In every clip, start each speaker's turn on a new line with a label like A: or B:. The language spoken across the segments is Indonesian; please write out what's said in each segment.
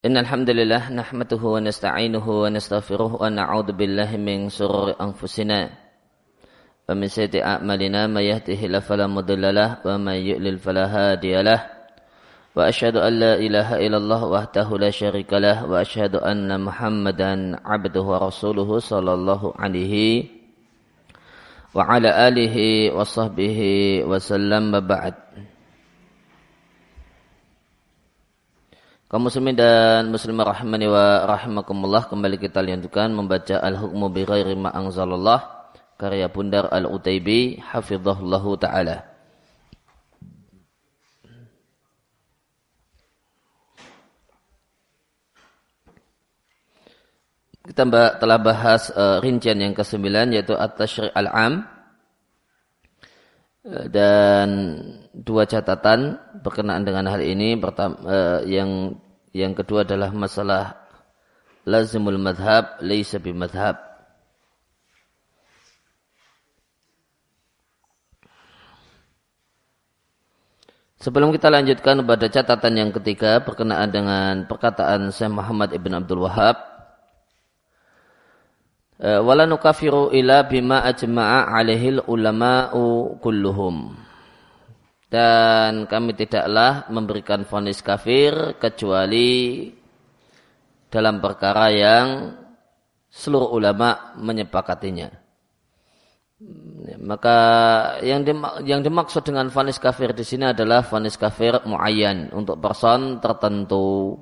A: إن الحمد لله نحمده ونستعينه ونستغفره ونعوذ بالله من شرور أنفسنا. ومن سيئات أعمالنا ما يهده الله فلا مضل له ومن يؤلل فلا هادي له. وأشهد أن لا إله إلا الله وحده لا شريك له وأشهد أن محمدا عبده ورسوله صلى الله عليه وعلى آله وصحبه وسلم. بعد Kaum muslimin dan muslimah rahimani wa rahimakumullah kembali kita lanjutkan membaca Al-Hukmu bi ghairi ma anzalallah karya Bundar Al-Utaibi hafizahullahu taala. Kita telah bahas uh, rincian yang ke-9 yaitu At-Tashri' Al-Am uh, dan dua catatan berkenaan dengan hal ini. Pertama, uh, yang yang kedua adalah masalah lazimul madhab laisa bimadhab. Sebelum kita lanjutkan pada catatan yang ketiga berkenaan dengan perkataan Syekh Muhammad Ibn Abdul Wahab eh, wala nukafiru ila bima ajma'a alaihil ulama'u kulluhum dan kami tidaklah memberikan vonis kafir kecuali dalam perkara yang seluruh ulama menyepakatinya. Maka yang yang dimaksud dengan vonis kafir di sini adalah vonis kafir muayyan untuk person tertentu.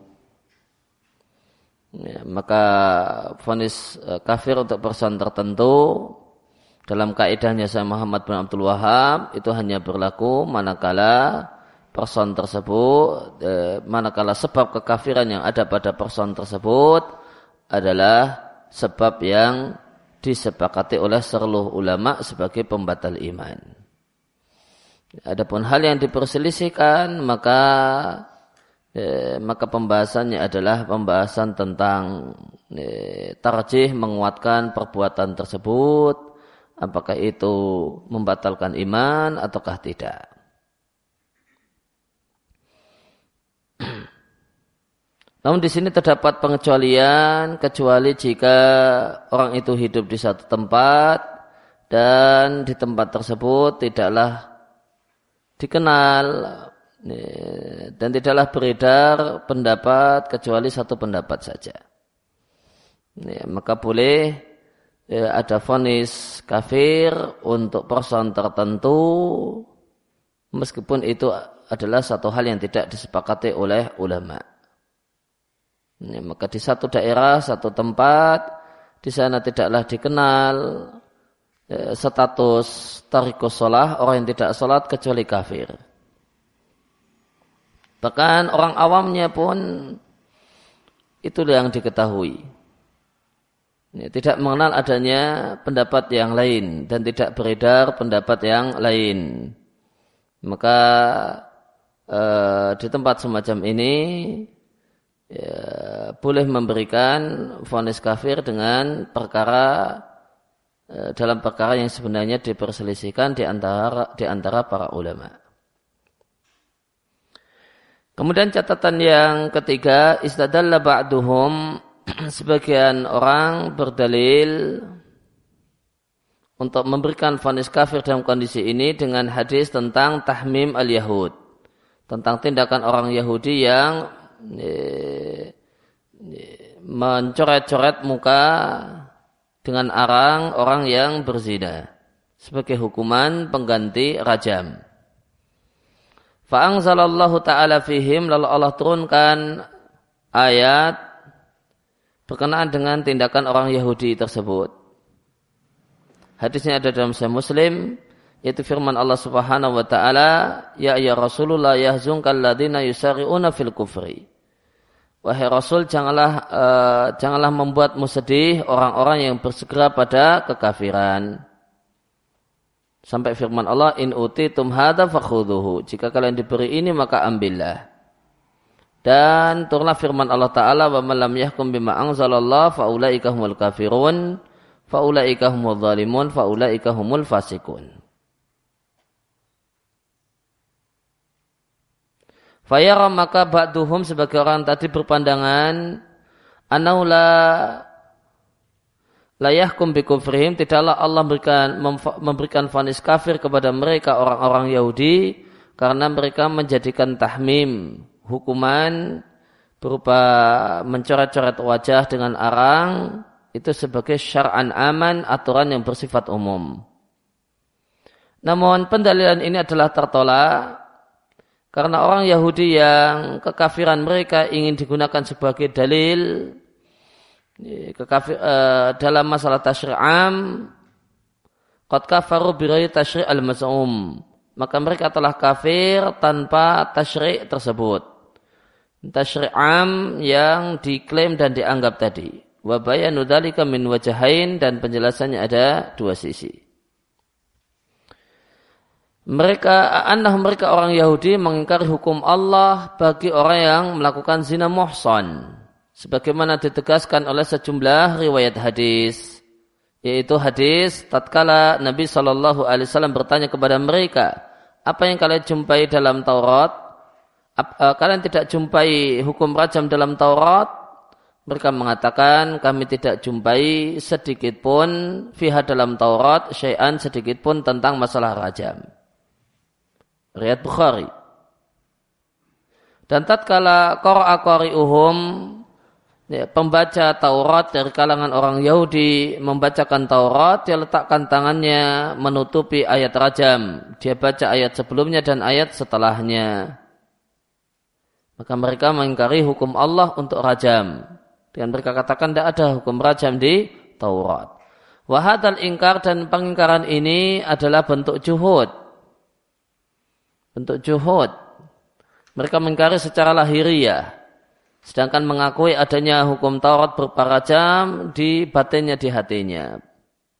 A: Ya, maka vonis eh, kafir untuk person tertentu dalam kaidahnya saya Muhammad bin Abdul Wahab itu hanya berlaku manakala person tersebut eh, manakala sebab kekafiran yang ada pada person tersebut adalah sebab yang disepakati oleh seluruh ulama sebagai pembatal iman. Adapun hal yang diperselisihkan maka eh, maka pembahasannya adalah pembahasan tentang eh, tarjih menguatkan perbuatan tersebut apakah itu membatalkan iman ataukah tidak. Namun di sini terdapat pengecualian kecuali jika orang itu hidup di satu tempat dan di tempat tersebut tidaklah dikenal dan tidaklah beredar pendapat kecuali satu pendapat saja. maka boleh ya, ada vonis kafir untuk person tertentu meskipun itu adalah satu hal yang tidak disepakati oleh ulama. Ya, maka di satu daerah, satu tempat, di sana tidaklah dikenal ya, status tarikus sholah, orang yang tidak sholat kecuali kafir. Bahkan orang awamnya pun itu yang diketahui. Ya, tidak mengenal adanya pendapat yang lain dan tidak beredar pendapat yang lain. Maka eh, di tempat semacam ini ya, boleh memberikan vonis kafir dengan perkara eh, dalam perkara yang sebenarnya diperselisihkan di antara di antara para ulama. Kemudian catatan yang ketiga istadalla ba'duhum sebagian orang berdalil untuk memberikan vonis kafir dalam kondisi ini dengan hadis tentang tahmim al-Yahud. Tentang tindakan orang Yahudi yang mencoret-coret muka dengan arang orang yang berzina sebagai hukuman pengganti rajam. Fa'angzalallahu ta'ala fihim lalu Allah turunkan ayat berkenaan dengan tindakan orang Yahudi tersebut. Hadisnya ada dalam Sahih Muslim yaitu firman Allah Subhanahu wa taala, "Ya ya Rasulullah yahzunkal ladzina yusari'una fil kufri." Wahai Rasul, janganlah uh, janganlah membuatmu sedih orang-orang yang bersegera pada kekafiran. Sampai firman Allah, "In utitum hadza fakhudhuhu." Jika kalian diberi ini maka ambillah. Dan turunlah firman Allah Ta'ala wa malam yahkum bima anzalallah faulaika humul kafirun faulaika humul zalimun faulaika humul fasikun. Fayara maka ba'duhum sebagai orang tadi berpandangan anaula layahkum bikufrihim tidaklah Allah memberikan memberikan vonis kafir kepada mereka orang-orang Yahudi karena mereka menjadikan tahmim hukuman berupa mencoret-coret wajah dengan arang itu sebagai syar'an aman aturan yang bersifat umum. Namun pendalilan ini adalah tertolak karena orang Yahudi yang kekafiran mereka ingin digunakan sebagai dalil kekafir, uh, dalam masalah tasyri'am qad kafaru birai tasyri' al-maz'um maka mereka telah kafir tanpa tasyri' tersebut tasyri'am yang diklaim dan dianggap tadi. Wa bayanu dzalika wajahain dan penjelasannya ada dua sisi. Mereka anah mereka orang Yahudi mengingkari hukum Allah bagi orang yang melakukan zina muhsan sebagaimana ditegaskan oleh sejumlah riwayat hadis yaitu hadis tatkala Nabi Shallallahu alaihi wasallam bertanya kepada mereka apa yang kalian jumpai dalam Taurat eh, kalian tidak jumpai hukum rajam dalam Taurat mereka mengatakan kami tidak jumpai sedikit pun fiha dalam Taurat syai'an sedikit pun tentang masalah rajam. Riat Bukhari. Dan tatkala qara'a qari'uhum ya, pembaca Taurat dari kalangan orang Yahudi membacakan Taurat dia letakkan tangannya menutupi ayat rajam. Dia baca ayat sebelumnya dan ayat setelahnya maka mereka mengingkari hukum Allah untuk rajam dan mereka katakan tidak ada hukum rajam di Taurat wahadal ingkar dan pengingkaran ini adalah bentuk juhud bentuk juhud. Mereka mengingkari secara lahiriah. Sedangkan mengakui adanya hukum Taurat berupa jam di batinnya, di hatinya.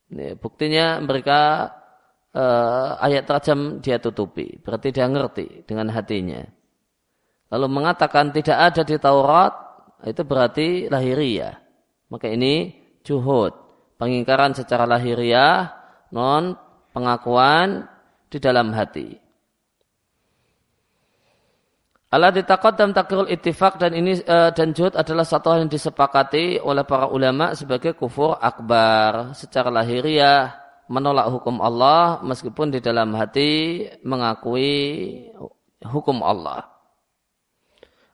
A: Ini, buktinya mereka uh, ayat rajam dia tutupi. Berarti dia ngerti dengan hatinya. Lalu mengatakan tidak ada di Taurat, itu berarti lahiriah. Maka ini juhud. Pengingkaran secara lahiriah, non pengakuan di dalam hati. Allah ditaqaddam takrul ittifaq dan ini uh, dan juhud adalah satu hal yang disepakati oleh para ulama sebagai kufur akbar secara lahiriah menolak hukum Allah meskipun di dalam hati mengakui hukum Allah.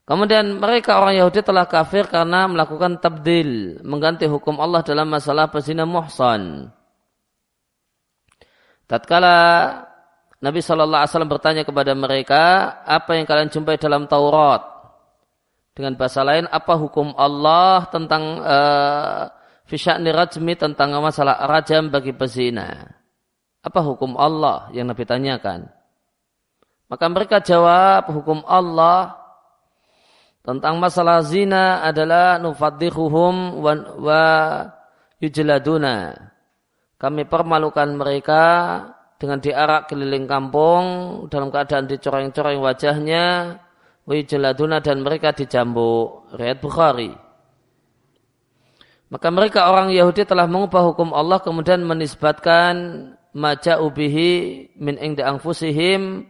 A: Kemudian mereka orang Yahudi telah kafir karena melakukan tabdil, mengganti hukum Allah dalam masalah pezina muhsan. Tatkala Nabi Shallallahu Alaihi Wasallam bertanya kepada mereka, apa yang kalian jumpai dalam Taurat? Dengan bahasa lain, apa hukum Allah tentang uh, rajmi tentang masalah rajam bagi pezina? Apa hukum Allah yang Nabi tanyakan? Maka mereka jawab, hukum Allah tentang masalah zina adalah nufaddihuhum wa, wa yujladuna. Kami permalukan mereka dengan diarak keliling kampung dalam keadaan dicoreng-coreng wajahnya wijeladuna dan mereka dijambuk riwayat Bukhari maka mereka orang Yahudi telah mengubah hukum Allah kemudian menisbatkan maja ubihi min ing anfusihim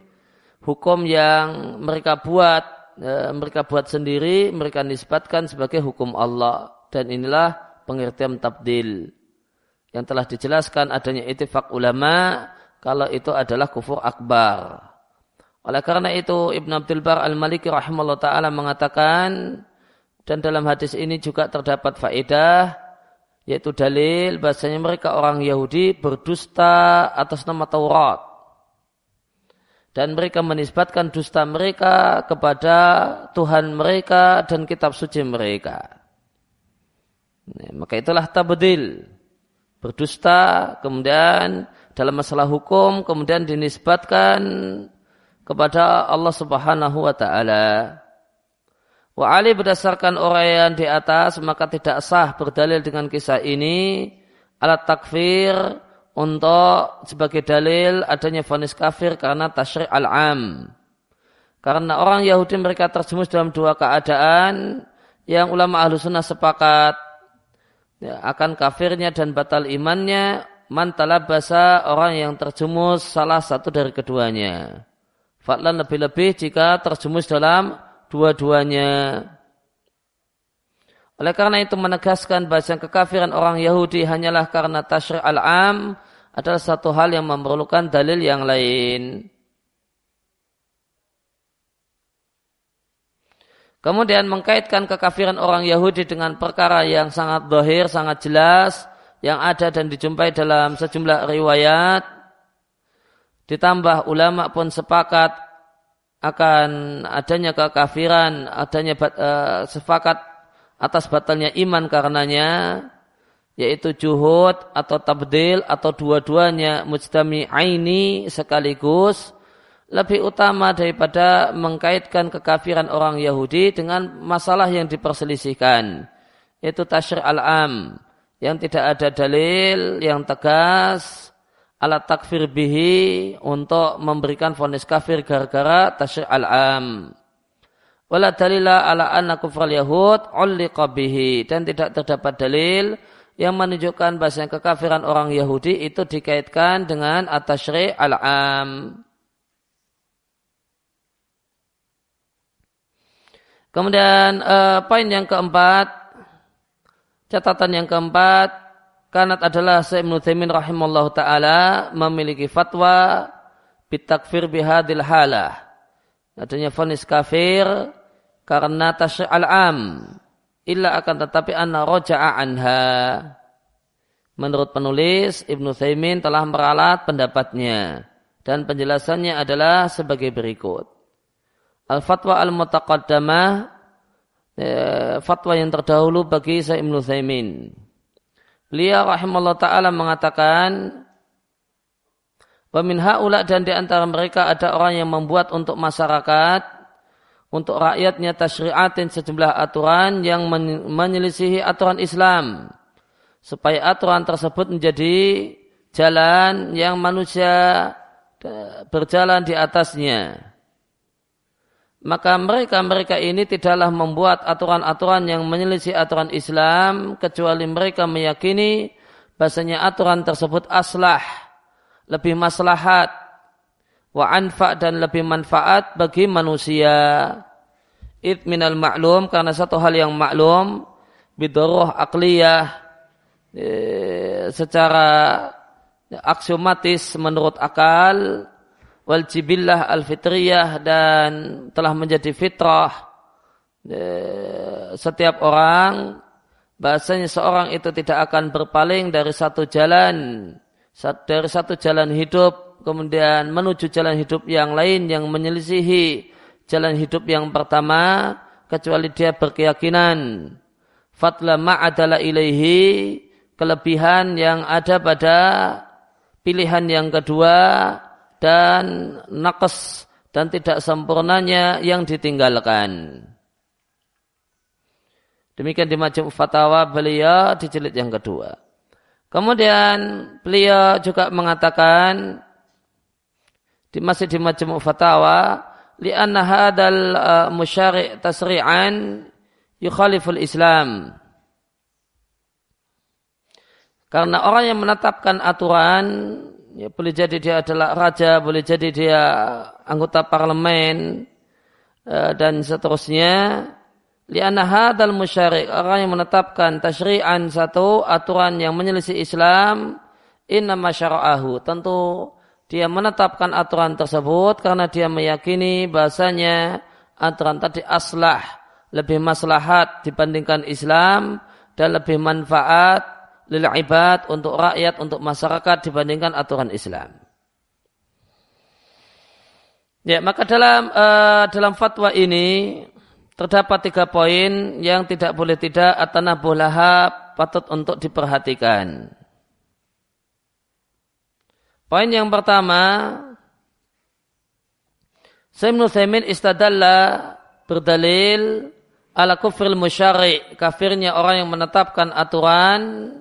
A: hukum yang mereka buat mereka buat sendiri mereka nisbatkan sebagai hukum Allah dan inilah pengertian tabdil yang telah dijelaskan adanya itifak ulama kalau itu adalah kufur akbar. Oleh karena itu Ibn Abdul Bar Al-Maliki rahimahullah ta'ala mengatakan dan dalam hadis ini juga terdapat faedah yaitu dalil bahasanya mereka orang Yahudi berdusta atas nama Taurat dan mereka menisbatkan dusta mereka kepada Tuhan mereka dan kitab suci mereka. Nah, maka itulah tabdil berdusta kemudian dalam masalah hukum kemudian dinisbatkan kepada Allah Subhanahu wa taala. Wa Ali berdasarkan orang yang di atas maka tidak sah berdalil dengan kisah ini alat takfir untuk sebagai dalil adanya vonis kafir karena tasyri' al-am. Karena orang Yahudi mereka terjemus dalam dua keadaan yang ulama ahlu sunnah sepakat ya, akan kafirnya dan batal imannya man talabasa orang yang terjumus salah satu dari keduanya. Fadlan lebih-lebih jika terjumus dalam dua-duanya. Oleh karena itu menegaskan bahasa kekafiran orang Yahudi hanyalah karena tasyri' al-am adalah satu hal yang memerlukan dalil yang lain. Kemudian mengkaitkan kekafiran orang Yahudi dengan perkara yang sangat dohir, sangat jelas, yang ada dan dijumpai dalam sejumlah riwayat. Ditambah ulama pun sepakat akan adanya kekafiran, adanya uh, sepakat atas batalnya iman karenanya, yaitu juhud atau tabdil atau dua-duanya mujtami aini sekaligus, lebih utama daripada mengkaitkan kekafiran orang Yahudi dengan masalah yang diperselisihkan yaitu tasyri al-am yang tidak ada dalil yang tegas alat takfir bihi untuk memberikan vonis kafir gara-gara tasyri al-am. Wala dalila ala anna kufral yahud ulliqa bihi dan tidak terdapat dalil yang menunjukkan bahasa kekafiran orang Yahudi itu dikaitkan dengan atasyri al-am. Kemudian uh, poin yang keempat, catatan yang keempat, kanat adalah Syekh Ibnu rahimallahu taala memiliki fatwa bitakfir bihadil halah. Adanya fonis kafir karena tasy' al-am illa akan tetapi anna roja'a anha. Menurut penulis Ibnu Taimin telah meralat pendapatnya dan penjelasannya adalah sebagai berikut. Al-Fatwa Al-Mutaqaddamah eh, fatwa yang terdahulu bagi Syekh Ibnu Thaimin. Beliau rahimahullah taala mengatakan Wamin haula dan di antara mereka ada orang yang membuat untuk masyarakat untuk rakyatnya tasyri'atin sejumlah aturan yang menyelisihi aturan Islam supaya aturan tersebut menjadi jalan yang manusia eh, berjalan di atasnya. Maka mereka-mereka ini tidaklah membuat aturan-aturan yang menyelisih aturan Islam kecuali mereka meyakini bahasanya aturan tersebut aslah, lebih maslahat, wa anfa dan lebih manfaat bagi manusia. It minal maklum karena satu hal yang maklum bidoroh akliyah eh, secara aksiomatis menurut akal wal jibillah al fitriyah dan telah menjadi fitrah setiap orang bahasanya seorang itu tidak akan berpaling dari satu jalan dari satu jalan hidup kemudian menuju jalan hidup yang lain yang menyelisihi jalan hidup yang pertama kecuali dia berkeyakinan fatla ma'adala ilaihi kelebihan yang ada pada pilihan yang kedua dan nakes dan tidak sempurnanya yang ditinggalkan. Demikian di Majmu' Fatawa beliau di jilid yang kedua. Kemudian beliau juga mengatakan di masih di Majmu' Fatawa li'anna hadal uh, musyari' tasri'an yukhaliful Islam. Karena orang yang menetapkan aturan Ya, boleh jadi dia adalah raja, boleh jadi dia anggota parlemen eh, dan seterusnya. Lianna hadal musyarik orang yang menetapkan tasyri'an satu aturan yang menyelisih Islam inna masyara'ahu tentu dia menetapkan aturan tersebut karena dia meyakini bahasanya aturan tadi aslah lebih maslahat dibandingkan Islam dan lebih manfaat lil ibad untuk rakyat untuk masyarakat dibandingkan aturan Islam. Ya, maka dalam uh, dalam fatwa ini terdapat tiga poin yang tidak boleh tidak atau bolaha patut untuk diperhatikan. Poin yang pertama, Sayyidina Thaymin istadalla berdalil ala kufril musyari kafirnya orang yang menetapkan aturan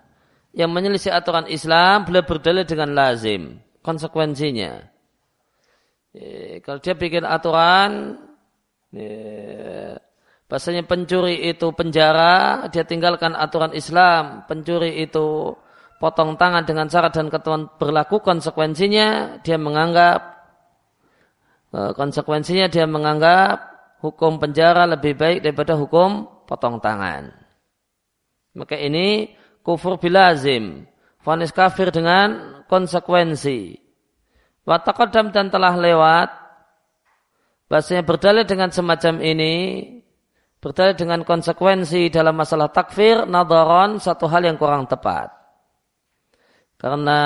A: yang menyelisih aturan Islam beliau berdalil dengan lazim konsekuensinya. E, kalau dia bikin aturan e, bahasanya pencuri itu penjara, dia tinggalkan aturan Islam, pencuri itu potong tangan dengan syarat dan ketentuan berlaku konsekuensinya dia menganggap eh, konsekuensinya dia menganggap hukum penjara lebih baik daripada hukum potong tangan. Maka ini kufur bilazim. Fonis kafir dengan konsekuensi. Watakadam dan telah lewat. Bahasanya berdalil dengan semacam ini. Berdalil dengan konsekuensi dalam masalah takfir. Nadaron satu hal yang kurang tepat. Karena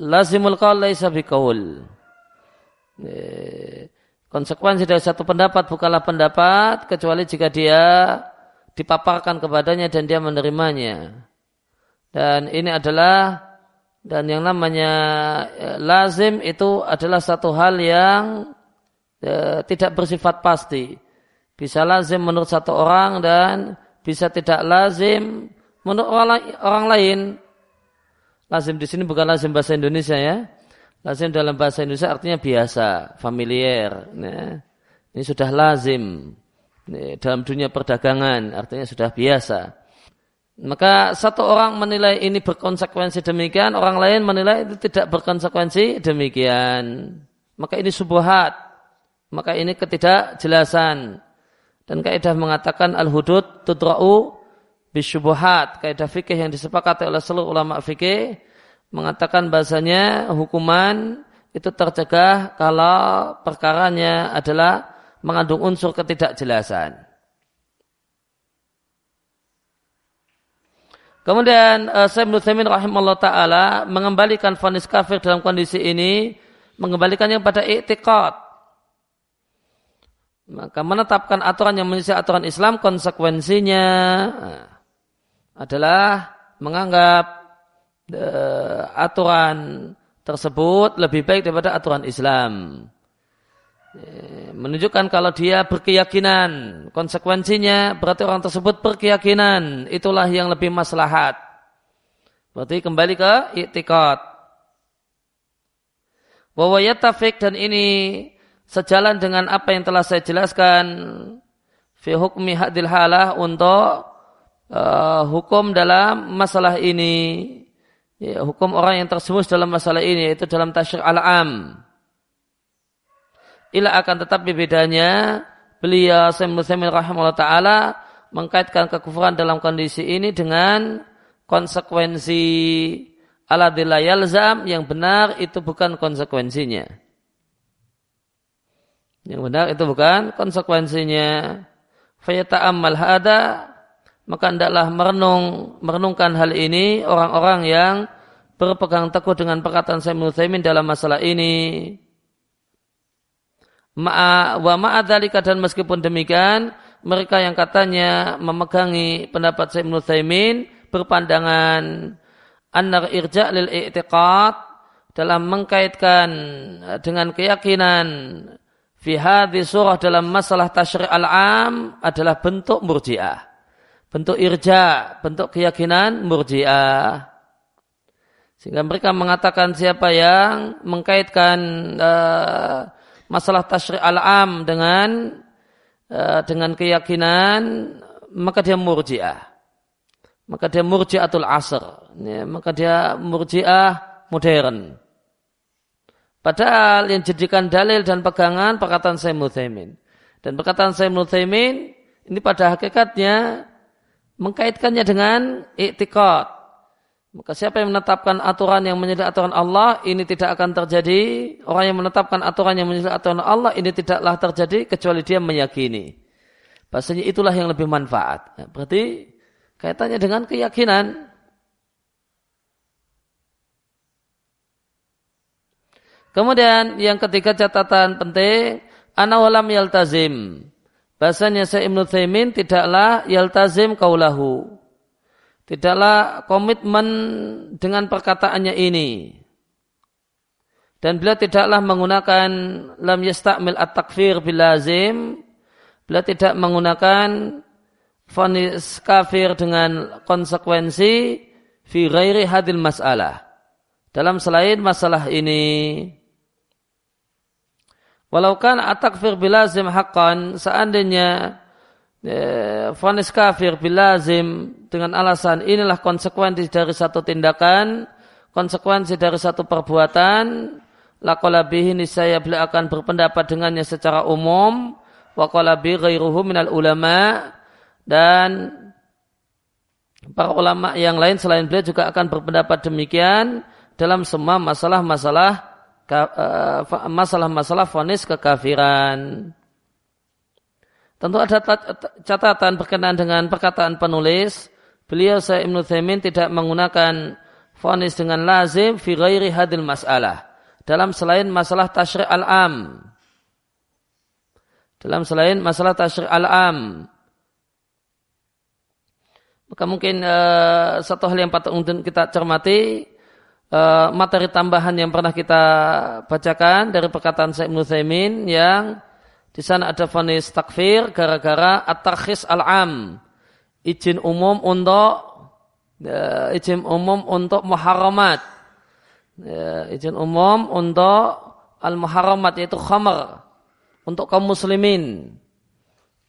A: lazimul qaul laisa biqaul. Konsekuensi dari satu pendapat bukanlah pendapat kecuali jika dia dipaparkan kepadanya dan dia menerimanya. Dan ini adalah dan yang namanya e, lazim itu adalah satu hal yang e, tidak bersifat pasti. Bisa lazim menurut satu orang dan bisa tidak lazim menurut orang, orang lain. Lazim di sini bukan lazim bahasa Indonesia ya. Lazim dalam bahasa Indonesia artinya biasa, familiar. Nah, ini sudah lazim dalam dunia perdagangan artinya sudah biasa. Maka satu orang menilai ini berkonsekuensi demikian, orang lain menilai itu tidak berkonsekuensi demikian. Maka ini subuhat. Maka ini ketidakjelasan. Dan kaidah mengatakan al-hudud tudra'u bisyubuhat. Kaidah fikih yang disepakati oleh seluruh ulama fikih mengatakan bahasanya hukuman itu tercegah kalau perkaranya adalah mengandung unsur ketidakjelasan. Kemudian uh, Syekh Nuthamin rahimahullah ta'ala mengembalikan fonis kafir dalam kondisi ini, mengembalikannya pada i'tiqad. Maka menetapkan aturan yang menyesuai aturan Islam, konsekuensinya uh, adalah menganggap uh, aturan tersebut lebih baik daripada aturan Islam. Eh, menunjukkan kalau dia berkeyakinan konsekuensinya berarti orang tersebut berkeyakinan itulah yang lebih maslahat berarti kembali ke iktikad bahwa yatafik dan ini sejalan dengan apa yang telah saya jelaskan fi hukmi hadil halah untuk uh, hukum dalam masalah ini ya, hukum orang yang tersemus dalam masalah ini yaitu dalam tasyrik al-am Ila akan tetapi bedanya beliau Sayyid rahimahullah ta'ala mengkaitkan kekufuran dalam kondisi ini dengan konsekuensi ala yalzam yang benar itu bukan konsekuensinya. Yang benar itu bukan konsekuensinya. Fayata'ammal hada maka hendaklah merenung merenungkan hal ini orang-orang yang berpegang teguh dengan perkataan Sayyid Muslimin dalam masalah ini Ma'a wa ma'adzalika dan meskipun demikian mereka yang katanya memegangi pendapat Syekh Ibnu berpandangan annar irja' lil i'tiqad dalam mengkaitkan dengan keyakinan fi hadhi surah dalam masalah tasyri' al-am adalah bentuk murji'ah. Bentuk irja, bentuk keyakinan murji'ah. Sehingga mereka mengatakan siapa yang mengkaitkan uh, masalah tasyri' al-am dengan uh, dengan keyakinan maka dia murjiah. Maka dia murjiatul asr. Ya, maka dia murjiah modern. Padahal yang jadikan dalil dan pegangan perkataan Sayyid Muthaimin. Dan perkataan Sayyid Muthaimin ini pada hakikatnya mengkaitkannya dengan iktikad. Maka siapa yang menetapkan aturan yang menjadi aturan Allah, ini tidak akan terjadi. Orang yang menetapkan aturan yang menjadi aturan Allah, ini tidaklah terjadi kecuali dia meyakini. Bahasanya itulah yang lebih manfaat. Ya, berarti kaitannya dengan keyakinan. Kemudian yang ketiga catatan penting, anawalam yaltazim. Bahasanya saya Ibn Thaymin tidaklah yaltazim kaulahu tidaklah komitmen dengan perkataannya ini. Dan beliau tidaklah menggunakan lam yastakmil at-takfir bilazim. Beliau tidak menggunakan fonis kafir dengan konsekuensi fi ghairi hadil masalah. Dalam selain masalah ini. Walau kan at-takfir bilazim haqqan seandainya fonis kafir bilazim dengan alasan inilah konsekuensi dari satu tindakan, konsekuensi dari satu perbuatan, laqala bihi nisaya beliau akan berpendapat dengannya secara umum wa qala bi ghairuhu minal ulama dan para ulama yang lain selain beliau juga akan berpendapat demikian dalam semua masalah-masalah masalah-masalah fonis kekafiran. Tentu ada catatan berkenaan dengan perkataan penulis. Beliau saya Ibnu Thaimin tidak menggunakan fonis dengan lazim fi ghairi hadil masalah. Dalam selain masalah tashri' al-am. Dalam selain masalah tashri' al-am. Maka mungkin uh, satu hal yang patut kita cermati uh, materi tambahan yang pernah kita bacakan dari perkataan Syekh Ibnu Thaimin yang di sana ada vonis takfir gara-gara at-tarkhis al-am. Izin umum untuk ya, izin umum untuk muharramat. Ya, izin umum untuk al-muharramat yaitu khamar untuk kaum muslimin.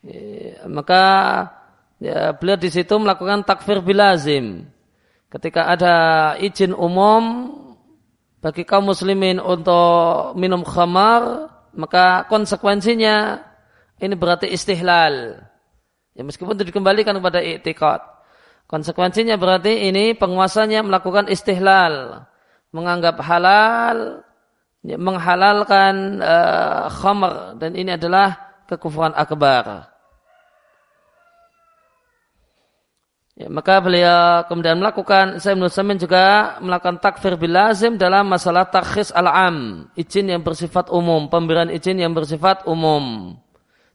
A: Ya, maka ya, beliau di situ melakukan takfir bilazim. Ketika ada izin umum bagi kaum muslimin untuk minum khamar, maka konsekuensinya ini berarti istihlal. Ya meskipun itu dikembalikan kepada i'tikad. Konsekuensinya berarti ini penguasanya melakukan istihlal, menganggap halal, ya, menghalalkan uh, khamr dan ini adalah kekufuran akbar. Ya, maka beliau kemudian melakukan, saya Nusaimin juga melakukan takfir bilazim dalam masalah takhis al-am, izin yang bersifat umum, pemberian izin yang bersifat umum.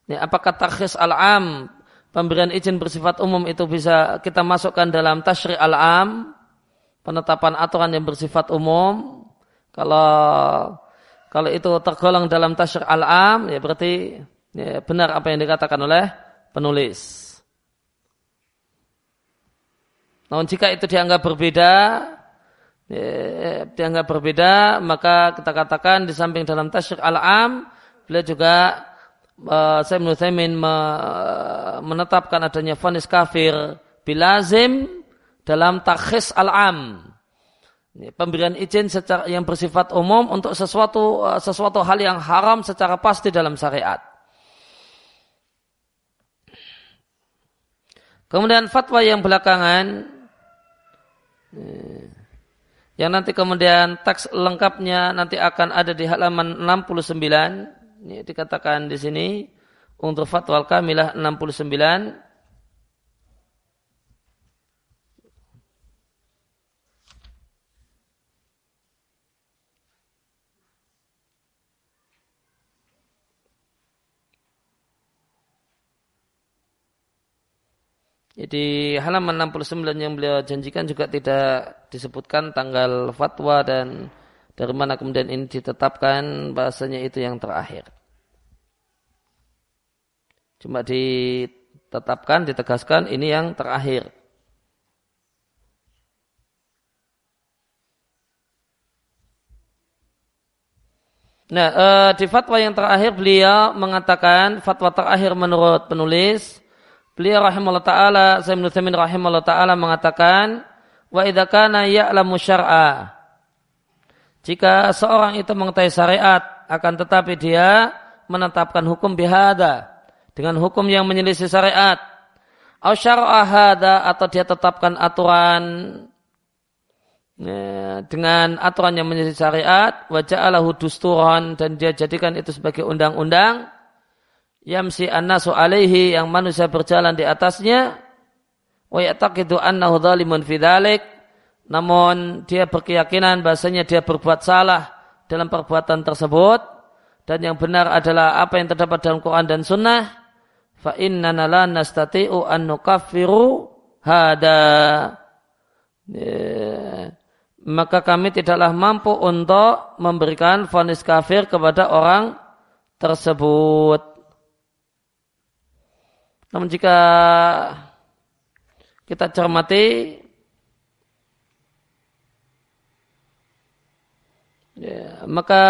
A: Ya, apakah takhis al-am, pemberian izin bersifat umum itu bisa kita masukkan dalam tashri' al-am, penetapan aturan yang bersifat umum. Kalau kalau itu tergolong dalam tashri' al-am, ya berarti ya, benar apa yang dikatakan oleh penulis. Namun jika itu dianggap berbeda, ya, dianggap berbeda, maka kita katakan di samping dalam tasyrik al-am, beliau juga saya menurut me, menetapkan adanya fonis kafir bilazim dalam takhis al-am. Pemberian izin secara yang bersifat umum untuk sesuatu uh, sesuatu hal yang haram secara pasti dalam syariat. Kemudian fatwa yang belakangan yang nanti kemudian teks lengkapnya nanti akan ada di halaman 69. Ini dikatakan di sini untuk fatwa kamilah 69 Jadi halaman 69 yang beliau janjikan juga tidak disebutkan tanggal fatwa dan dari mana kemudian ini ditetapkan bahasanya itu yang terakhir. Cuma ditetapkan, ditegaskan ini yang terakhir. Nah, eh, di fatwa yang terakhir beliau mengatakan fatwa terakhir menurut penulis Beliau rahimahullah taala, saya Utsaimin rahimahullah taala mengatakan, wa idza kana ya'lamu syar'a. Jika seorang itu mengetahui syariat, akan tetapi dia menetapkan hukum bihada dengan hukum yang menyelisih syariat. Au atau dia tetapkan aturan ya, dengan aturan yang menyelisih syariat, wa ja'alahu dusturan dan dia jadikan itu sebagai undang-undang yamsi annasu alaihi yang manusia berjalan di atasnya wa ya'taqidu annahu dhalimun fi dhalik. Namun dia berkeyakinan bahasanya dia berbuat salah dalam perbuatan tersebut. Dan yang benar adalah apa yang terdapat dalam Quran dan Sunnah fa innana la nastati'u an nukaffiru hada. Ya. maka kami tidaklah mampu untuk memberikan vonis kafir kepada orang tersebut namun jika kita cermati ya, maka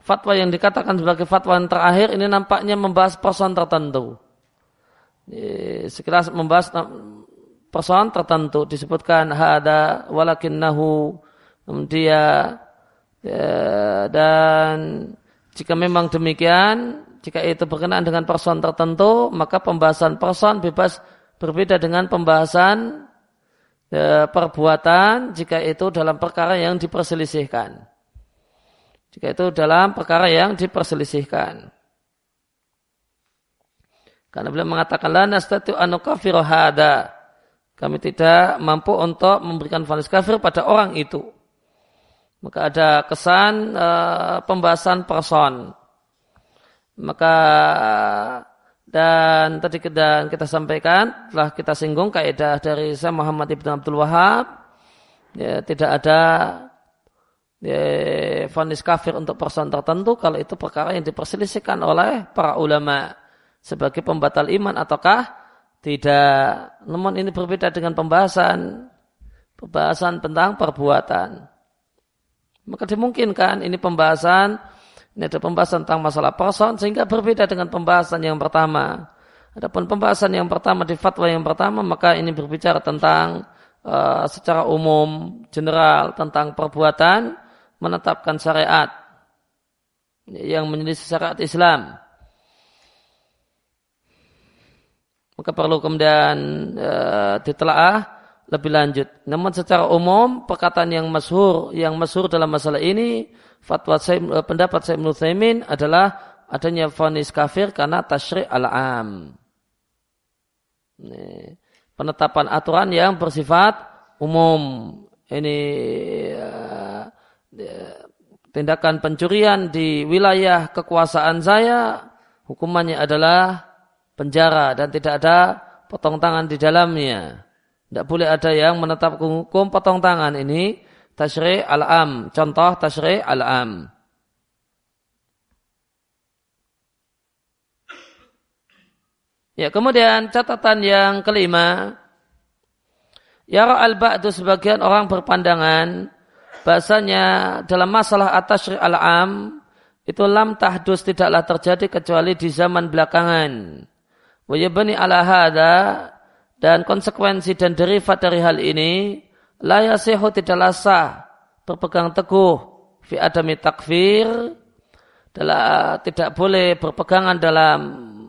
A: fatwa yang dikatakan sebagai fatwa yang terakhir ini nampaknya membahas persoalan tertentu. Ya, sekilas membahas persoalan tertentu disebutkan hada walakinnahu dia Ya, dan jika memang demikian, jika itu berkenaan dengan person tertentu, maka pembahasan person bebas berbeda dengan pembahasan ya, perbuatan jika itu dalam perkara yang diperselisihkan. Jika itu dalam perkara yang diperselisihkan. Karena beliau mengatakan la nastatu kafiru hada. Kami tidak mampu untuk memberikan vonis kafir pada orang itu. Maka ada kesan uh, pembahasan person. Maka dan tadi kita, kita sampaikan telah kita singgung kaidah dari saya Muhammad Ibn Abdul Wahab ya, tidak ada ya, vonis kafir untuk person tertentu kalau itu perkara yang diperselisihkan oleh para ulama sebagai pembatal iman ataukah tidak. Namun ini berbeda dengan pembahasan pembahasan tentang perbuatan. Maka dimungkinkan ini pembahasan ini ada pembahasan tentang masalah person sehingga berbeda dengan pembahasan yang pertama. Adapun pembahasan yang pertama di fatwa yang pertama maka ini berbicara tentang uh, secara umum general tentang perbuatan menetapkan syariat yang menyelisih syariat Islam. Maka perlu kemudian uh, ditelaah lebih lanjut. Namun secara umum perkataan yang masyhur yang masyhur dalam masalah ini fatwa saya, eh, pendapat saya Ibnu adalah adanya vonis kafir karena tasyri' al-am. Penetapan aturan yang bersifat umum. Ini uh, tindakan pencurian di wilayah kekuasaan saya hukumannya adalah penjara dan tidak ada potong tangan di dalamnya. Tidak boleh ada yang menetap hukum potong tangan ini tashri' al-am. Contoh tashri' al-am. Ya, kemudian catatan yang kelima. Yara al-ba'du sebagian orang berpandangan bahasanya dalam masalah atas al-am itu lam tahdus tidaklah terjadi kecuali di zaman belakangan. Wa yabni ala hada dan konsekuensi dan derivat dari hal ini la yasihu tidaklah sah berpegang teguh fi adami takfir adalah tidak boleh berpegangan dalam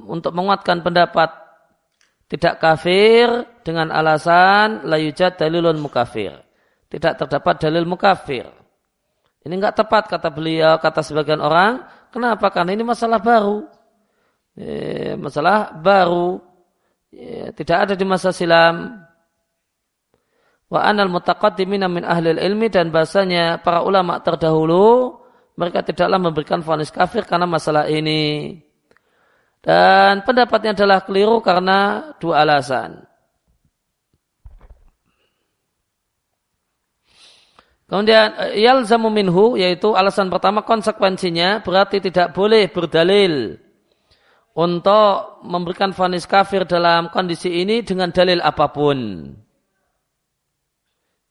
A: untuk menguatkan pendapat tidak kafir dengan alasan la yujad dalilun mukafir. Tidak terdapat dalil mukafir. Ini enggak tepat kata beliau, kata sebagian orang. Kenapa? Karena ini masalah baru. Eh, masalah baru ya, tidak ada di masa silam. Wa anal mutaqaddimina min ahli ilmi dan bahasanya para ulama terdahulu mereka tidaklah memberikan vonis kafir karena masalah ini. Dan pendapatnya adalah keliru karena dua alasan. Kemudian yalzamu minhu yaitu alasan pertama konsekuensinya berarti tidak boleh berdalil untuk memberikan vonis kafir dalam kondisi ini dengan dalil apa pun.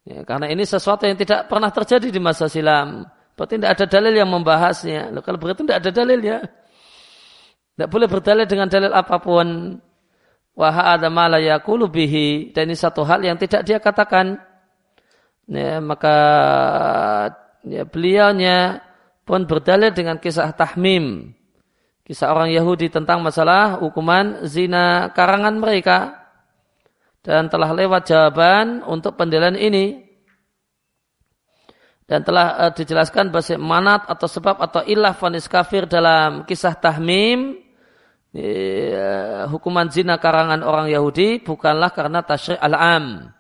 A: Ya, karena ini sesuatu yang tidak pernah terjadi di masa silam. Berarti tidak ada dalil yang membahasnya. Loh, kalau begitu tidak ada dalil ya. Tidak boleh berdalil dengan dalil apa pun. Wah ada bihi. Dan ini satu hal yang tidak dia katakan. Ya, maka ya, beliaunya pun berdalil dengan kisah tahmim kisah orang Yahudi tentang masalah hukuman zina karangan mereka dan telah lewat jawaban untuk pendalilan ini dan telah uh, dijelaskan bahasa manat atau sebab atau ilah fanis kafir dalam kisah tahmim uh, hukuman zina karangan orang Yahudi bukanlah karena tasyri' al-am.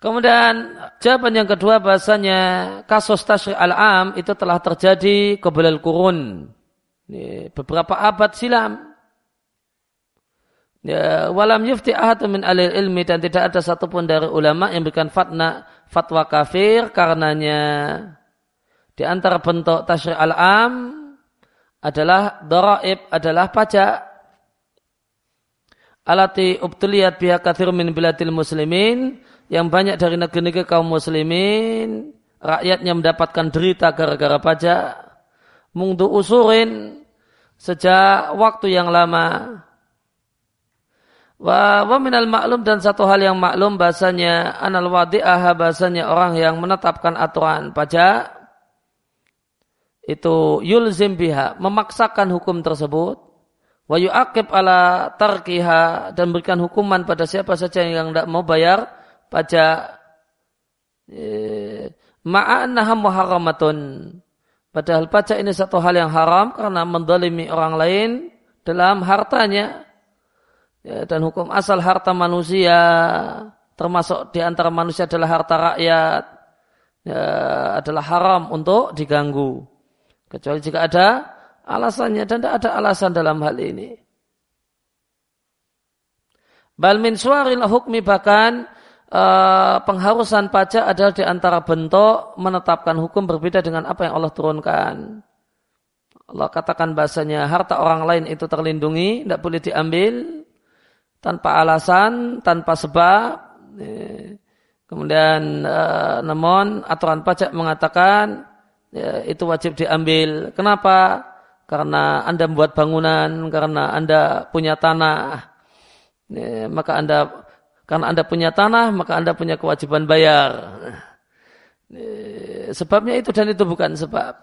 A: Kemudian jawaban yang kedua bahasanya kasus tasyri' al-am itu telah terjadi kebelal kurun beberapa abad silam. Ya, walam yufti ahad min alil ilmi dan tidak ada satupun dari ulama yang berikan fatna, fatwa kafir karenanya di antara bentuk tasyri' al-am adalah daraib adalah pajak alati ubtuliyat biha kathir min biladil muslimin yang banyak dari negeri-negeri kaum muslimin rakyatnya mendapatkan derita gara-gara pajak mungdu usurin sejak waktu yang lama. Wa, wa minal maklum dan satu hal yang maklum bahasanya anal wadi'ah bahasanya orang yang menetapkan aturan pajak itu yulzim biha memaksakan hukum tersebut wa yu'aqib ala tarkiha dan berikan hukuman pada siapa saja yang tidak mau bayar pajak. Ma'annaha muharramatun. Padahal pajak ini satu hal yang haram karena mendolimi orang lain dalam hartanya ya, dan hukum asal harta manusia termasuk di antara manusia adalah harta rakyat ya, adalah haram untuk diganggu Kecuali jika ada alasannya dan tidak ada alasan dalam hal ini. Bal min suaril hukmi bahkan uh, pengharusan pajak adalah di antara bentuk menetapkan hukum berbeda dengan apa yang Allah turunkan. Allah katakan bahasanya harta orang lain itu terlindungi, tidak boleh diambil tanpa alasan, tanpa sebab. Kemudian uh, namun aturan pajak mengatakan ya, itu wajib diambil. Kenapa? Karena Anda membuat bangunan, karena Anda punya tanah. Ya, maka Anda karena Anda punya tanah, maka Anda punya kewajiban bayar. Ya, sebabnya itu dan itu bukan sebab.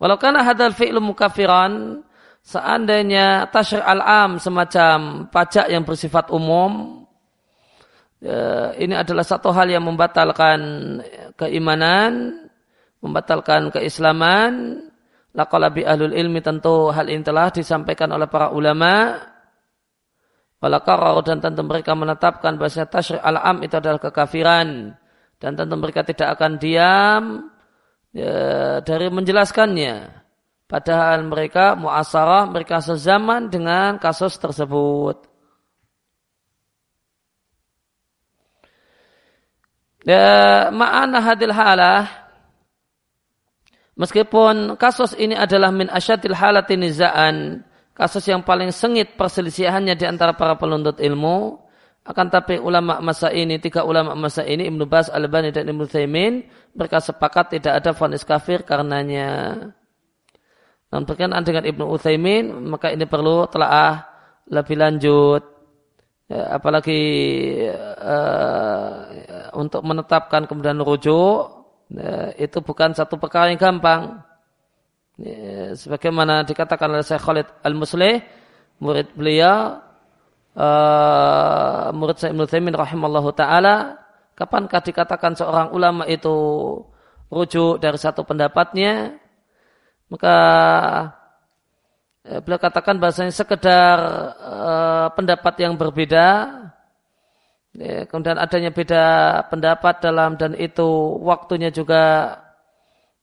A: Walau karena hadal fi'lu mukafiran, seandainya tasyri al-am semacam pajak yang bersifat umum, Ya, ini adalah satu hal yang membatalkan keimanan, membatalkan keislaman. Laqalabi ahlul ilmi tentu hal ini telah disampaikan oleh para ulama. Walakarau dan tentu mereka menetapkan bahasa tasyri al-am itu adalah kekafiran. Dan tentu mereka tidak akan diam ya, dari menjelaskannya. Padahal mereka muasarah, mereka sezaman dengan kasus tersebut. Ya, ma'ana hadil halah meskipun kasus ini adalah min asyadil halati nizaan kasus yang paling sengit perselisihannya di antara para penuntut ilmu akan tapi ulama masa ini tiga ulama masa ini Ibnu Bas Al-Bani dan Ibnu Thaimin mereka sepakat tidak ada vonis kafir karenanya namun berkenaan dengan Ibnu Utsaimin maka ini perlu telah lebih lanjut. Ya, apalagi uh, untuk menetapkan kemudian rujuk ya, itu bukan satu perkara yang gampang. Ya, sebagaimana dikatakan oleh Syekh Khalid Al-Muslih murid beliau uh, murid Syekh Ibnu Taimin rahimallahu taala kapankah dikatakan seorang ulama itu rujuk dari satu pendapatnya maka Eh, beliau katakan bahasanya sekedar uh, pendapat yang berbeda. Ya, kemudian adanya beda pendapat dalam dan itu waktunya juga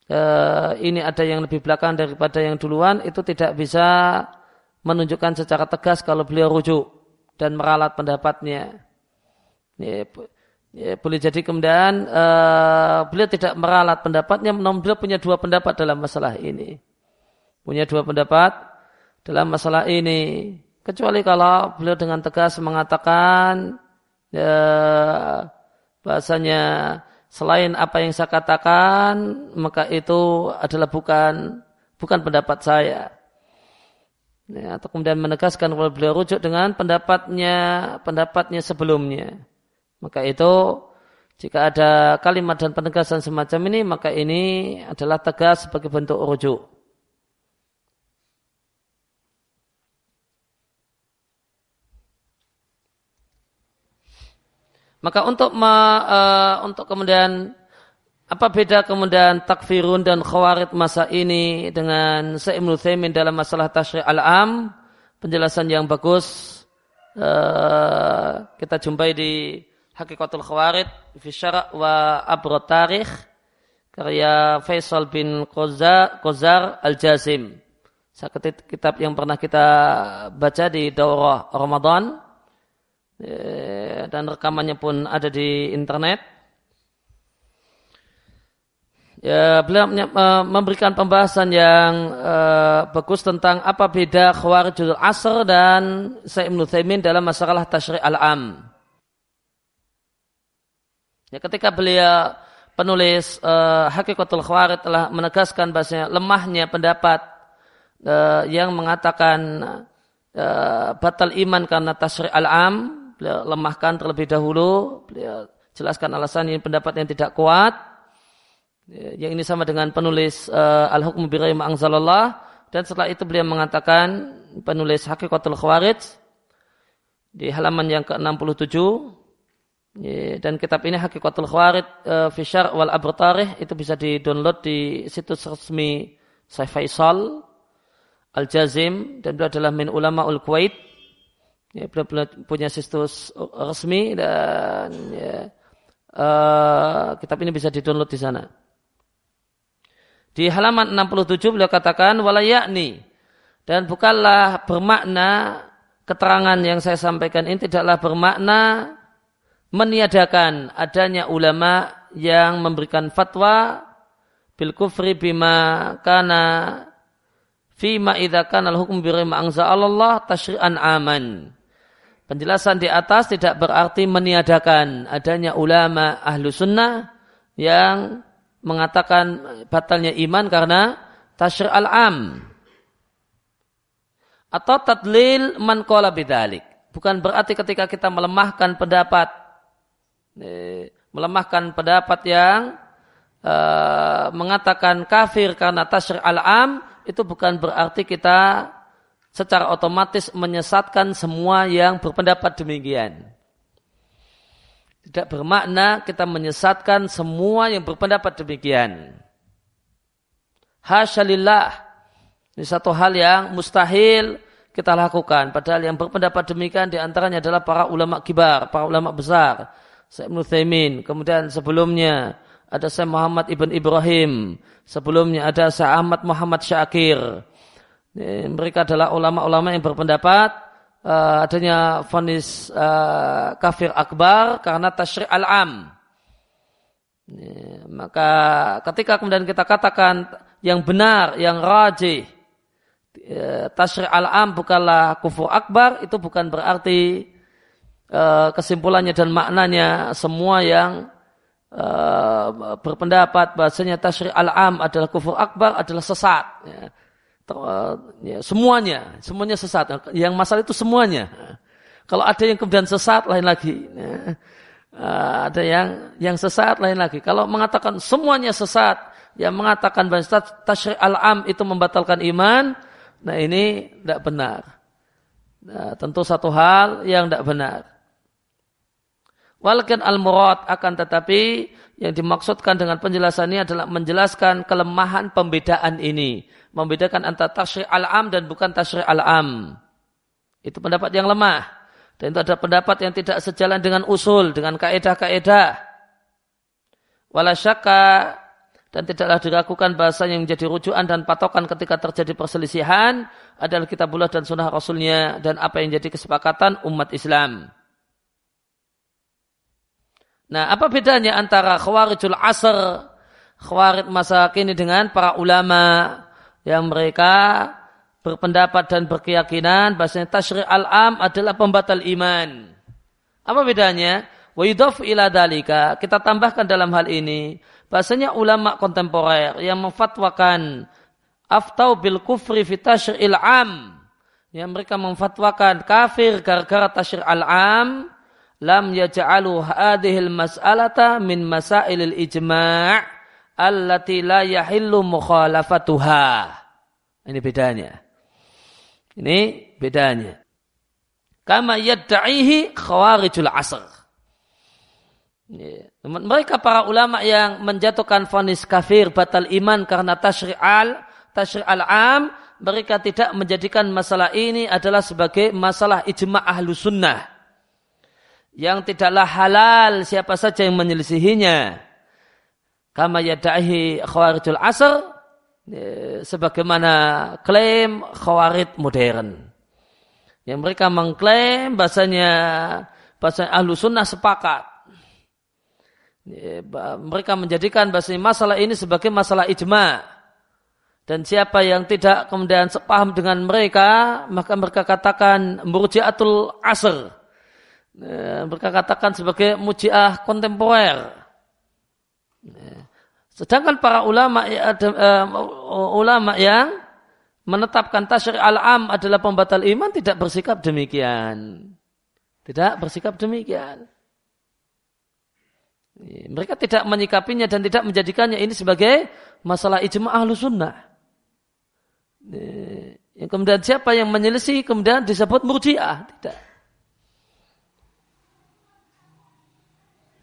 A: uh, ini ada yang lebih belakang daripada yang duluan. Itu tidak bisa menunjukkan secara tegas kalau beliau rujuk dan meralat pendapatnya. Ya, ya, boleh jadi kemudian uh, beliau tidak meralat pendapatnya namun beliau punya dua pendapat dalam masalah ini. Punya dua pendapat dalam masalah ini. Kecuali kalau beliau dengan tegas mengatakan ya, bahasanya selain apa yang saya katakan maka itu adalah bukan bukan pendapat saya. Ya, atau kemudian menegaskan kalau beliau rujuk dengan pendapatnya pendapatnya sebelumnya maka itu jika ada kalimat dan penegasan semacam ini maka ini adalah tegas sebagai bentuk rujuk. Maka untuk ma, uh, untuk kemudian apa beda kemudian takfirun dan khawarid masa ini dengan Sa'imnu Thaymin dalam masalah tashri' al-am? Penjelasan yang bagus. Uh, kita jumpai di Hakikatul Khawarid fi Syara' wa Abro Tarikh karya Faisal bin Qozar Al-Jazim kitab yang pernah kita baca di daurah Ramadan Eh, dan rekamannya pun ada di internet. Ya, beliau memberikan pembahasan yang uh, bagus tentang apa beda Khawarijul Asr dan Sayyid Ibn Thaymin dalam masalah tashri' al-am. Ya, ketika beliau penulis uh, Hakikatul Khawarij telah menegaskan bahasanya lemahnya pendapat uh, yang mengatakan uh, batal iman karena tashri' al-am beliau lemahkan terlebih dahulu, beliau jelaskan alasan ini pendapat yang tidak kuat. Yang ini sama dengan penulis uh, Al-Hukmu bi Angzalallah dan setelah itu beliau mengatakan penulis Hakikatul Khawarij di halaman yang ke-67 dan kitab ini Hakikatul Khawarij uh, Fishar wal Abratarih itu bisa di-download di situs resmi Syekh Faisal Al-Jazim dan beliau adalah min ulama ul Kuwait ya, beliau punya situs resmi dan ya, uh, kitab ini bisa di-download di sana. Di halaman 67 beliau katakan walayakni dan bukanlah bermakna keterangan yang saya sampaikan ini tidaklah bermakna meniadakan adanya ulama yang memberikan fatwa bil kufri bima kana fima idza kana al hukm bi Allah tasyri'an aman. Penjelasan di atas tidak berarti meniadakan adanya ulama ahlu sunnah yang mengatakan batalnya iman karena tasyri' al-am atau tadlil man qala bidalik. Bukan berarti ketika kita melemahkan pendapat melemahkan pendapat yang uh, mengatakan kafir karena tasyri' al-am itu bukan berarti kita secara otomatis menyesatkan semua yang berpendapat demikian. Tidak bermakna kita menyesatkan semua yang berpendapat demikian. Hasyalillah. Ini satu hal yang mustahil kita lakukan. Padahal yang berpendapat demikian di antaranya adalah para ulama kibar, para ulama besar. Syekh Ibn kemudian sebelumnya ada Syekh Muhammad Ibn Ibrahim, sebelumnya ada Syekh Ahmad Muhammad Syakir. Mereka adalah ulama-ulama yang berpendapat uh, adanya vonis uh, kafir akbar karena tasyri' al-am. Maka ketika kemudian kita katakan yang benar, yang rajih, ya, tasyri' al-am bukanlah kufur akbar, itu bukan berarti kesimpulannya dan maknanya semua yang uh, berpendapat bahasanya tasyri' al-am adalah kufur akbar adalah sesat. Ya Eh, ya, semuanya, semuanya sesat. Yang masalah itu semuanya. Kalau ada yang kemudian sesat, lain lagi. Ya. Eh, ada yang yang sesat, lain lagi. Kalau mengatakan semuanya sesat, yang mengatakan bahwa tasyri' al-am itu membatalkan iman, nah ini tidak benar. Nah, tentu satu hal yang tidak benar. Walakin al-murad akan tetapi yang dimaksudkan dengan penjelasan ini adalah menjelaskan kelemahan pembedaan ini membedakan antara tasyri' al-am dan bukan tasyri' al-am. Itu pendapat yang lemah. Dan itu ada pendapat yang tidak sejalan dengan usul, dengan kaedah-kaedah. Walasyaka dan tidaklah diragukan bahasa yang menjadi rujukan dan patokan ketika terjadi perselisihan adalah kitabullah dan sunnah rasulnya dan apa yang jadi kesepakatan umat Islam. Nah, apa bedanya antara khawarijul asr, khawarij masa kini dengan para ulama yang mereka berpendapat dan berkeyakinan bahasanya tasyri' al-am adalah pembatal iman. Apa bedanya? Wa ila dalika. Kita tambahkan dalam hal ini bahasanya ulama kontemporer yang memfatwakan aftau bil kufri fi tasyri'il am yang mereka memfatwakan kafir gara-gara tasyri' al-am lam yaj'alu hadhil mas'alata min masailil ijma' allati la yahillu mukhalafatuha. Ini bedanya. Ini bedanya. Kama yadda'ihi khawarijul asr. Mereka para ulama yang menjatuhkan vonis kafir batal iman karena tasyri'al, tasyri'al am, mereka tidak menjadikan masalah ini adalah sebagai masalah ijma' ahlu sunnah. Yang tidaklah halal siapa saja yang menyelisihinya kama yadahi khawarijul asr ya, sebagaimana klaim khawarij modern. Yang mereka mengklaim bahasanya bahasa ahlu sunnah sepakat. Ya, mereka menjadikan bahasanya masalah ini sebagai masalah ijma. Dan siapa yang tidak kemudian sepaham dengan mereka, maka mereka katakan murjiatul asr. Ya, mereka katakan sebagai mujiah kontemporer. Sedangkan para ulama ya, uh, ulama yang menetapkan tasyri' al-am adalah pembatal iman tidak bersikap demikian. Tidak bersikap demikian. Mereka tidak menyikapinya dan tidak menjadikannya ini sebagai masalah ijma ahlu sunnah. Kemudian siapa yang menyelisih kemudian disebut murjiah. Tidak.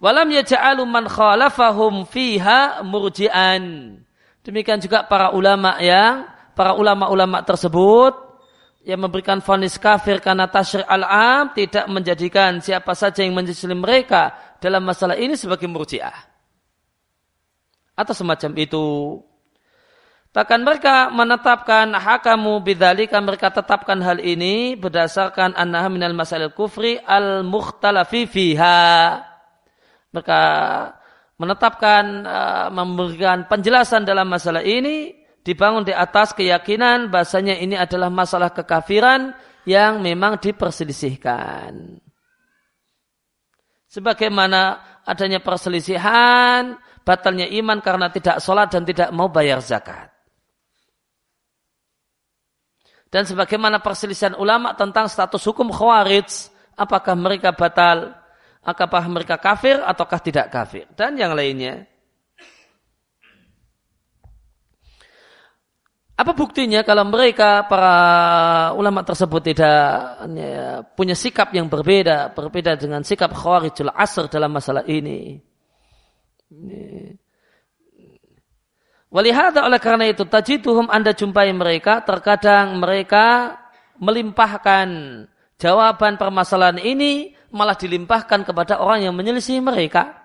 A: Walam yaja'alu man khalafahum fiha murji'an. Demikian juga para ulama yang para ulama-ulama tersebut yang memberikan vonis kafir karena tasyri' al-am tidak menjadikan siapa saja yang menyelisih mereka dalam masalah ini sebagai murji'ah. Atau semacam itu. Takkan mereka menetapkan hakamu bidzalika mereka tetapkan hal ini berdasarkan annaha minal masail kufri al mukhtalafi fiha. Mereka menetapkan uh, memberikan penjelasan dalam masalah ini dibangun di atas keyakinan bahasanya ini adalah masalah kekafiran yang memang diperselisihkan. Sebagaimana adanya perselisihan, batalnya iman karena tidak sholat dan tidak mau bayar zakat. Dan sebagaimana perselisihan ulama tentang status hukum khawarij, apakah mereka batal, apakah mereka kafir ataukah tidak kafir, dan yang lainnya. Apa buktinya kalau mereka para ulama tersebut tidak ya, punya sikap yang berbeda, berbeda dengan sikap khawarijul asr dalam masalah ini. Walihada oleh karena itu tajiduhum anda jumpai mereka terkadang mereka melimpahkan jawaban permasalahan ini malah dilimpahkan kepada orang yang menyelisih mereka.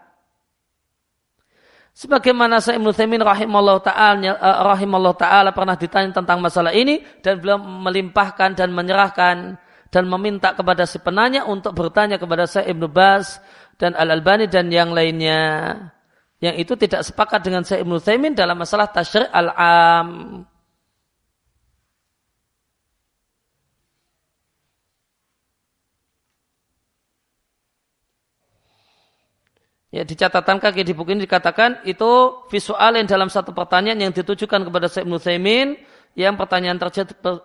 A: Sebagaimana Sa'im Nuthamin rahimahullah ta'ala, uh, rahimahullah ta'ala pernah ditanya tentang masalah ini dan beliau melimpahkan dan menyerahkan dan meminta kepada si penanya untuk bertanya kepada Sa'im Nubas dan Al-Albani dan yang lainnya yang itu tidak sepakat dengan saya Ibnu Thaimin dalam masalah tasyri' al-am. Ya, di catatan kaki di buku ini dikatakan itu visual yang dalam satu pertanyaan yang ditujukan kepada Syekh Ibnu Thaimin yang pertanyaan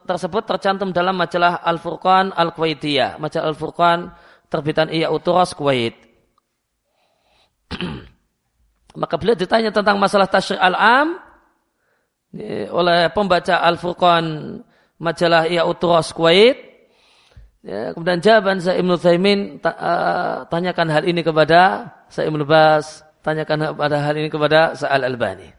A: tersebut tercantum dalam majalah Al-Furqan Al-Kuwaitiyah, majalah Al-Furqan terbitan Iya Uturas Kuwait. Maka beliau ditanya tentang masalah tasyri' al-am oleh pembaca Al-Furqan majalah Iya Utros Kuwait. Ya, kemudian jawaban saya Ibnu Thaimin ta, uh, tanyakan hal ini kepada saya Ibnu Bas, tanyakan pada hal ini kepada Sa'al Albani.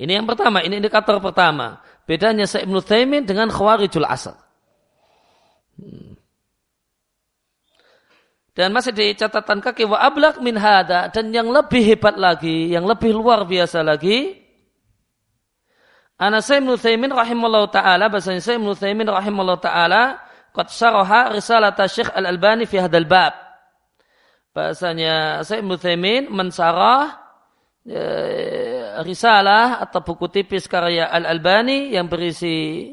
A: Ini yang pertama, ini indikator pertama. Bedanya Sa'ib Ibnu Thaimin dengan Khawarijul Asal. Dan masih di catatan kaki wa ablak min hada dan yang lebih hebat lagi, yang lebih luar biasa lagi. Ana Sayyid Nuthaimin rahimallahu taala bahasanya Sayyid Nuthaimin rahimallahu taala qad syaraha risalah Syekh Al-Albani fi hadal bab. Bahasanya Sayyid Nuthaimin mensarah e, risalah atau buku tipis karya Al-Albani yang berisi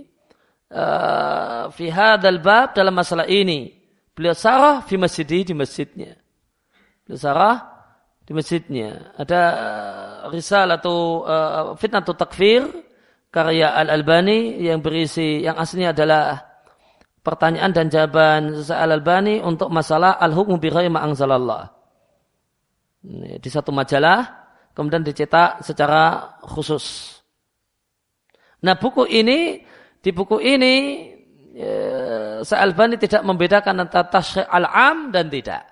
A: uh, fi hadzal bab dalam masalah ini. Beliau sarah fi masjid di masjidnya. Beliau sarah di masjidnya. Ada uh, risalah atau uh, fitnah atau takfir karya Al-Albani yang berisi yang aslinya adalah pertanyaan dan jawaban Al-Albani untuk masalah al-hukmu bi ghairi anzalallah. Di satu majalah kemudian dicetak secara khusus. Nah, buku ini di buku ini ya, Sa'albani tidak membedakan antara tasyri' al-am dan tidak.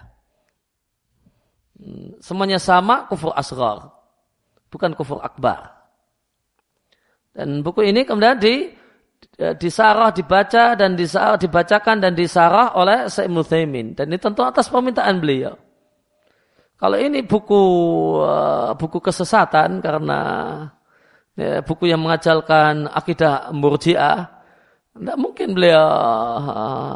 A: Hmm, semuanya sama kufur asghar. Bukan kufur akbar. Dan buku ini kemudian di disarah, dibaca dan disarah, dibacakan dan disarah oleh Syekh Muthaimin. Dan ini tentu atas permintaan beliau. Kalau ini buku uh, buku kesesatan karena ya, buku yang mengajarkan akidah murjiah, tidak mungkin beliau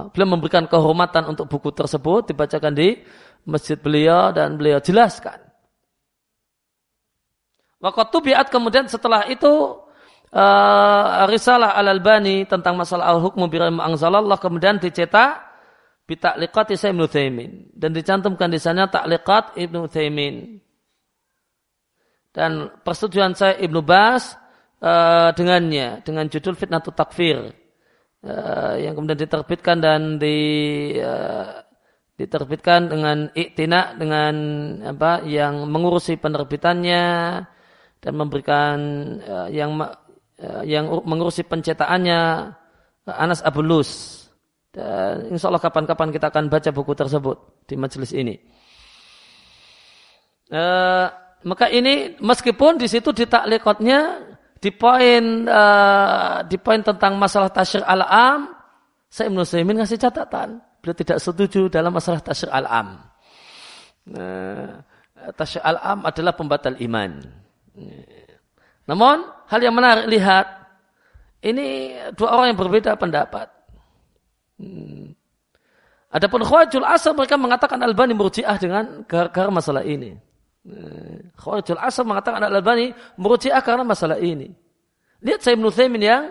A: beliau memberikan kehormatan untuk buku tersebut dibacakan di masjid beliau dan beliau jelaskan. Waktu biat kemudian setelah itu uh, risalah al albani tentang masalah al hukmu biram angzalallah kemudian dicetak bitakliqat Ibnu Thaimin dan dicantumkan di sana takliqat Ibnu Thaimin dan persetujuan saya Ibnu Bas uh, dengannya dengan judul fitnah takfir uh, yang kemudian diterbitkan dan di uh, diterbitkan dengan iktina dengan apa yang mengurusi penerbitannya dan memberikan yang yang mengurusi pencetakannya uh, Anas Abulus dan insya Allah kapan-kapan kita akan baca buku tersebut di majelis ini. Uh, maka ini meskipun di situ di taklikotnya di poin uh, di poin tentang masalah tasyir al-am, saya Ibnu Saimin ngasih catatan. Beliau tidak setuju dalam masalah tasyir al-am. Nah, tasyir al-am adalah pembatal iman. Namun hal yang menarik lihat ini dua orang yang berbeda pendapat. Hmm. Adapun Khawajul Asal mereka mengatakan Albani murjiah dengan gara-gara masalah ini. Khawarijul Asr mengatakan Al-Albani merujiah karena masalah ini. Lihat saya Ibn yang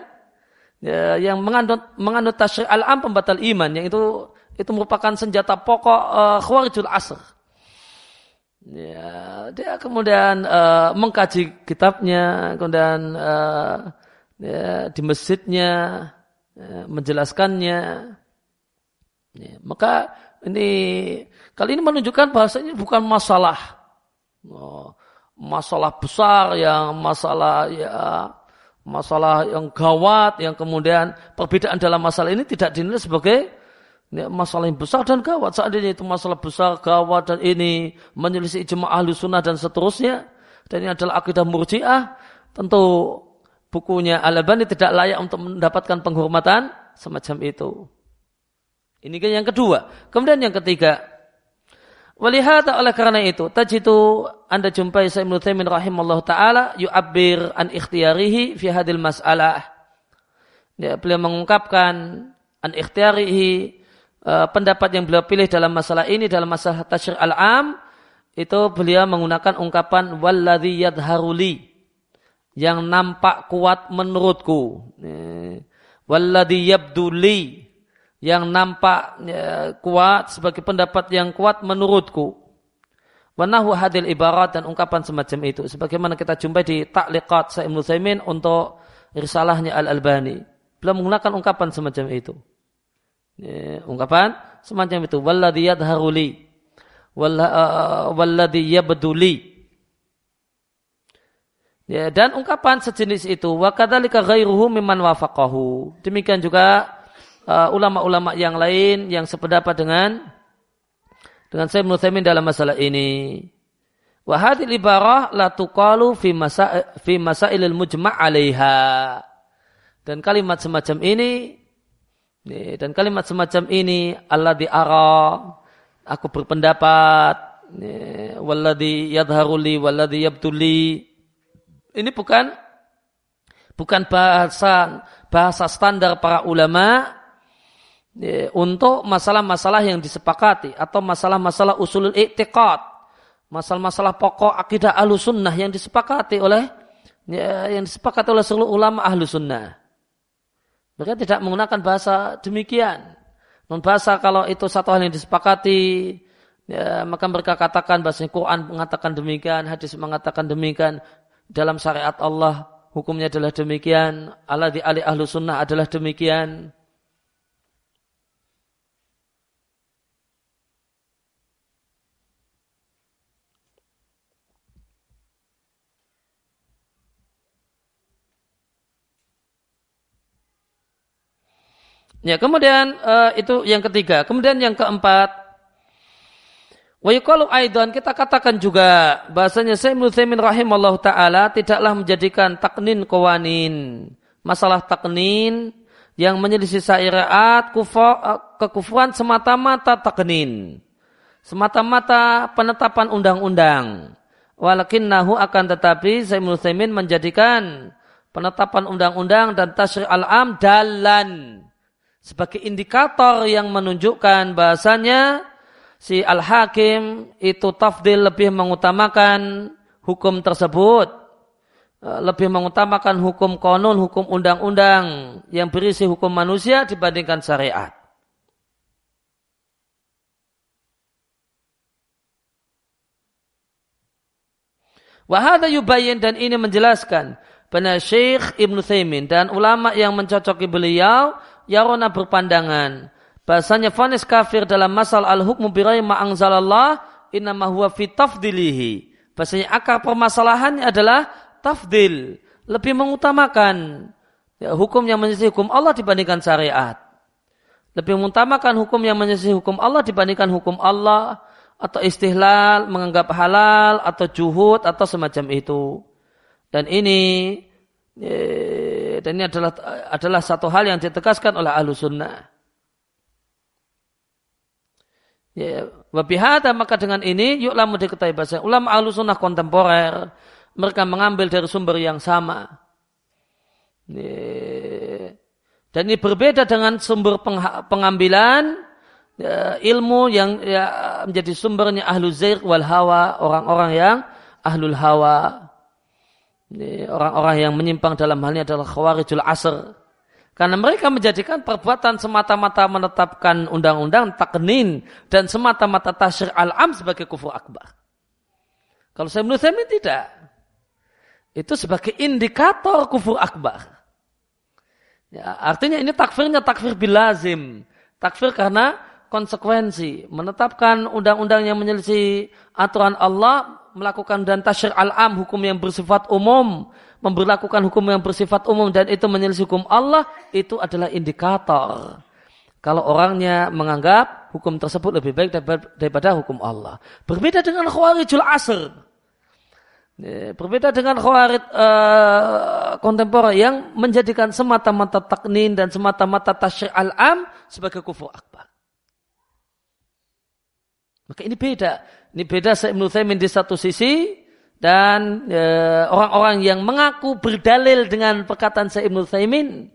A: ya, yang mengandung mengandung tasyri' al-am pembatal iman yang itu itu merupakan senjata pokok uh, Khawarijul Asr. Ya, dia kemudian uh, mengkaji kitabnya, kemudian uh, ya, di masjidnya ya, menjelaskannya. Ya, maka ini kali ini menunjukkan bahasanya bukan masalah Oh, masalah besar yang masalah ya masalah yang gawat yang kemudian perbedaan dalam masalah ini tidak dinilai sebagai ya, masalah yang besar dan gawat. Seandainya itu masalah besar gawat dan ini menyelisih ijma ahli sunnah dan seterusnya dan ini adalah akidah murjiah tentu bukunya Al-Albani tidak layak untuk mendapatkan penghormatan semacam itu. Ini kan yang kedua. Kemudian yang ketiga Walihata oleh karena itu, tajitu anda jumpai Sayyid Ibn Taimin rahimahullah ta'ala yu'abbir an ikhtiyarihi fi hadil mas'alah. Ya, beliau mengungkapkan an ikhtiyarihi uh, pendapat yang beliau pilih dalam masalah ini, dalam masalah tasyir al-am, itu beliau menggunakan ungkapan walladhi yadharuli yang nampak kuat menurutku. Walladhi yabduli yang nampak ya, kuat sebagai pendapat yang kuat menurutku. Wanahu hadil ibarat dan ungkapan semacam itu. Sebagaimana kita jumpai di takliqat Sa'im Nusaymin untuk risalahnya Al-Albani. Beliau menggunakan ungkapan semacam itu. Ya, ungkapan semacam itu. Walladhi yadharuli. Uh, walladhi yabduli. Ya, dan ungkapan sejenis itu. Wa kadhalika ghairuhu mimman wafaqahu. Demikian juga Uh, ulama-ulama uh, yang lain yang sependapat dengan dengan saya Ibnu dalam masalah ini. Wa hadhil ibarah la tuqalu fi masa fi masailil mujma' 'alaiha. Dan kalimat semacam ini dan kalimat semacam ini Allah ara aku berpendapat walladhi yadharu li walladhi yabtuli ini bukan bukan bahasa bahasa standar para ulama untuk masalah-masalah yang disepakati atau masalah-masalah usul i'tiqad, masalah-masalah pokok akidah ahlu sunnah yang disepakati oleh ya, yang disepakati oleh seluruh ulama ahlu sunnah. Mereka tidak menggunakan bahasa demikian. Non bahasa kalau itu satu hal yang disepakati, ya, maka mereka katakan bahasa Quran mengatakan demikian, hadis mengatakan demikian, dalam syariat Allah hukumnya adalah demikian, Allah di alih ahlu sunnah adalah demikian. Ya, kemudian uh, itu yang ketiga. Kemudian yang keempat, Wa yuqalu aidan kita katakan juga bahasanya Syekh Mutsaimin rahimallahu taala tidaklah menjadikan taknin kawanin. Masalah taknin yang menyelisih syariat eh, kekufuran semata-mata taknin. Semata-mata penetapan undang-undang. Walakinnahu akan tetapi Syekh Mutsaimin menjadikan penetapan undang-undang dan tasyri' al-am dalan sebagai indikator yang menunjukkan bahasanya si al-hakim itu tafdil lebih mengutamakan hukum tersebut eh, lebih mengutamakan hukum konon, hukum undang-undang yang berisi hukum manusia dibandingkan syariat. Wahada yubayin dan ini menjelaskan benar Syekh Ibn Thaymin dan ulama yang mencocoki beliau yarona berpandangan bahasanya fanis kafir dalam masal al-hukmu birai ma'angzalallah inama huwa fi tafdilihi. Bahasanya akar permasalahannya adalah tafdil. Lebih mengutamakan ya, hukum yang menyelisih hukum Allah dibandingkan syariat. Lebih mengutamakan hukum yang menyelisih hukum Allah dibandingkan hukum Allah atau istihlal, menganggap halal atau juhud atau semacam itu. Dan ini ya, dan ini adalah adalah satu hal yang ditegaskan oleh ahlu sunnah. Ya, wabihada maka dengan ini yuk lama diketahui bahasa ulama ahlu sunnah kontemporer mereka mengambil dari sumber yang sama. Ya, dan ini berbeda dengan sumber pengambilan ya, ilmu yang ya, menjadi sumbernya ahlu zair wal hawa orang-orang yang ahlul hawa orang-orang yang menyimpang dalam hal ini adalah khawarijul asr. Karena mereka menjadikan perbuatan semata-mata menetapkan undang-undang taknin dan semata-mata tasyir al-am sebagai kufur akbar. Kalau saya menurut saya tidak. Itu sebagai indikator kufur akbar. Ya, artinya ini takfirnya takfir bilazim. Takfir karena konsekuensi. Menetapkan undang-undang yang menyelisih aturan Allah melakukan dan tasyir al-am hukum yang bersifat umum, memberlakukan hukum yang bersifat umum dan itu menyelisih hukum Allah, itu adalah indikator. Kalau orangnya menganggap hukum tersebut lebih baik daripada hukum Allah. Berbeda dengan khawarijul asr. Berbeda dengan khawarij uh, kontemporer yang menjadikan semata-mata taknin dan semata-mata tasyir al-am sebagai kufur akbar. Maka ini beda. Ini beda Ibnu Thaimin di satu sisi dan e, orang-orang e, yang mengaku berdalil dengan perkataan Syekh Ibnu Thaimin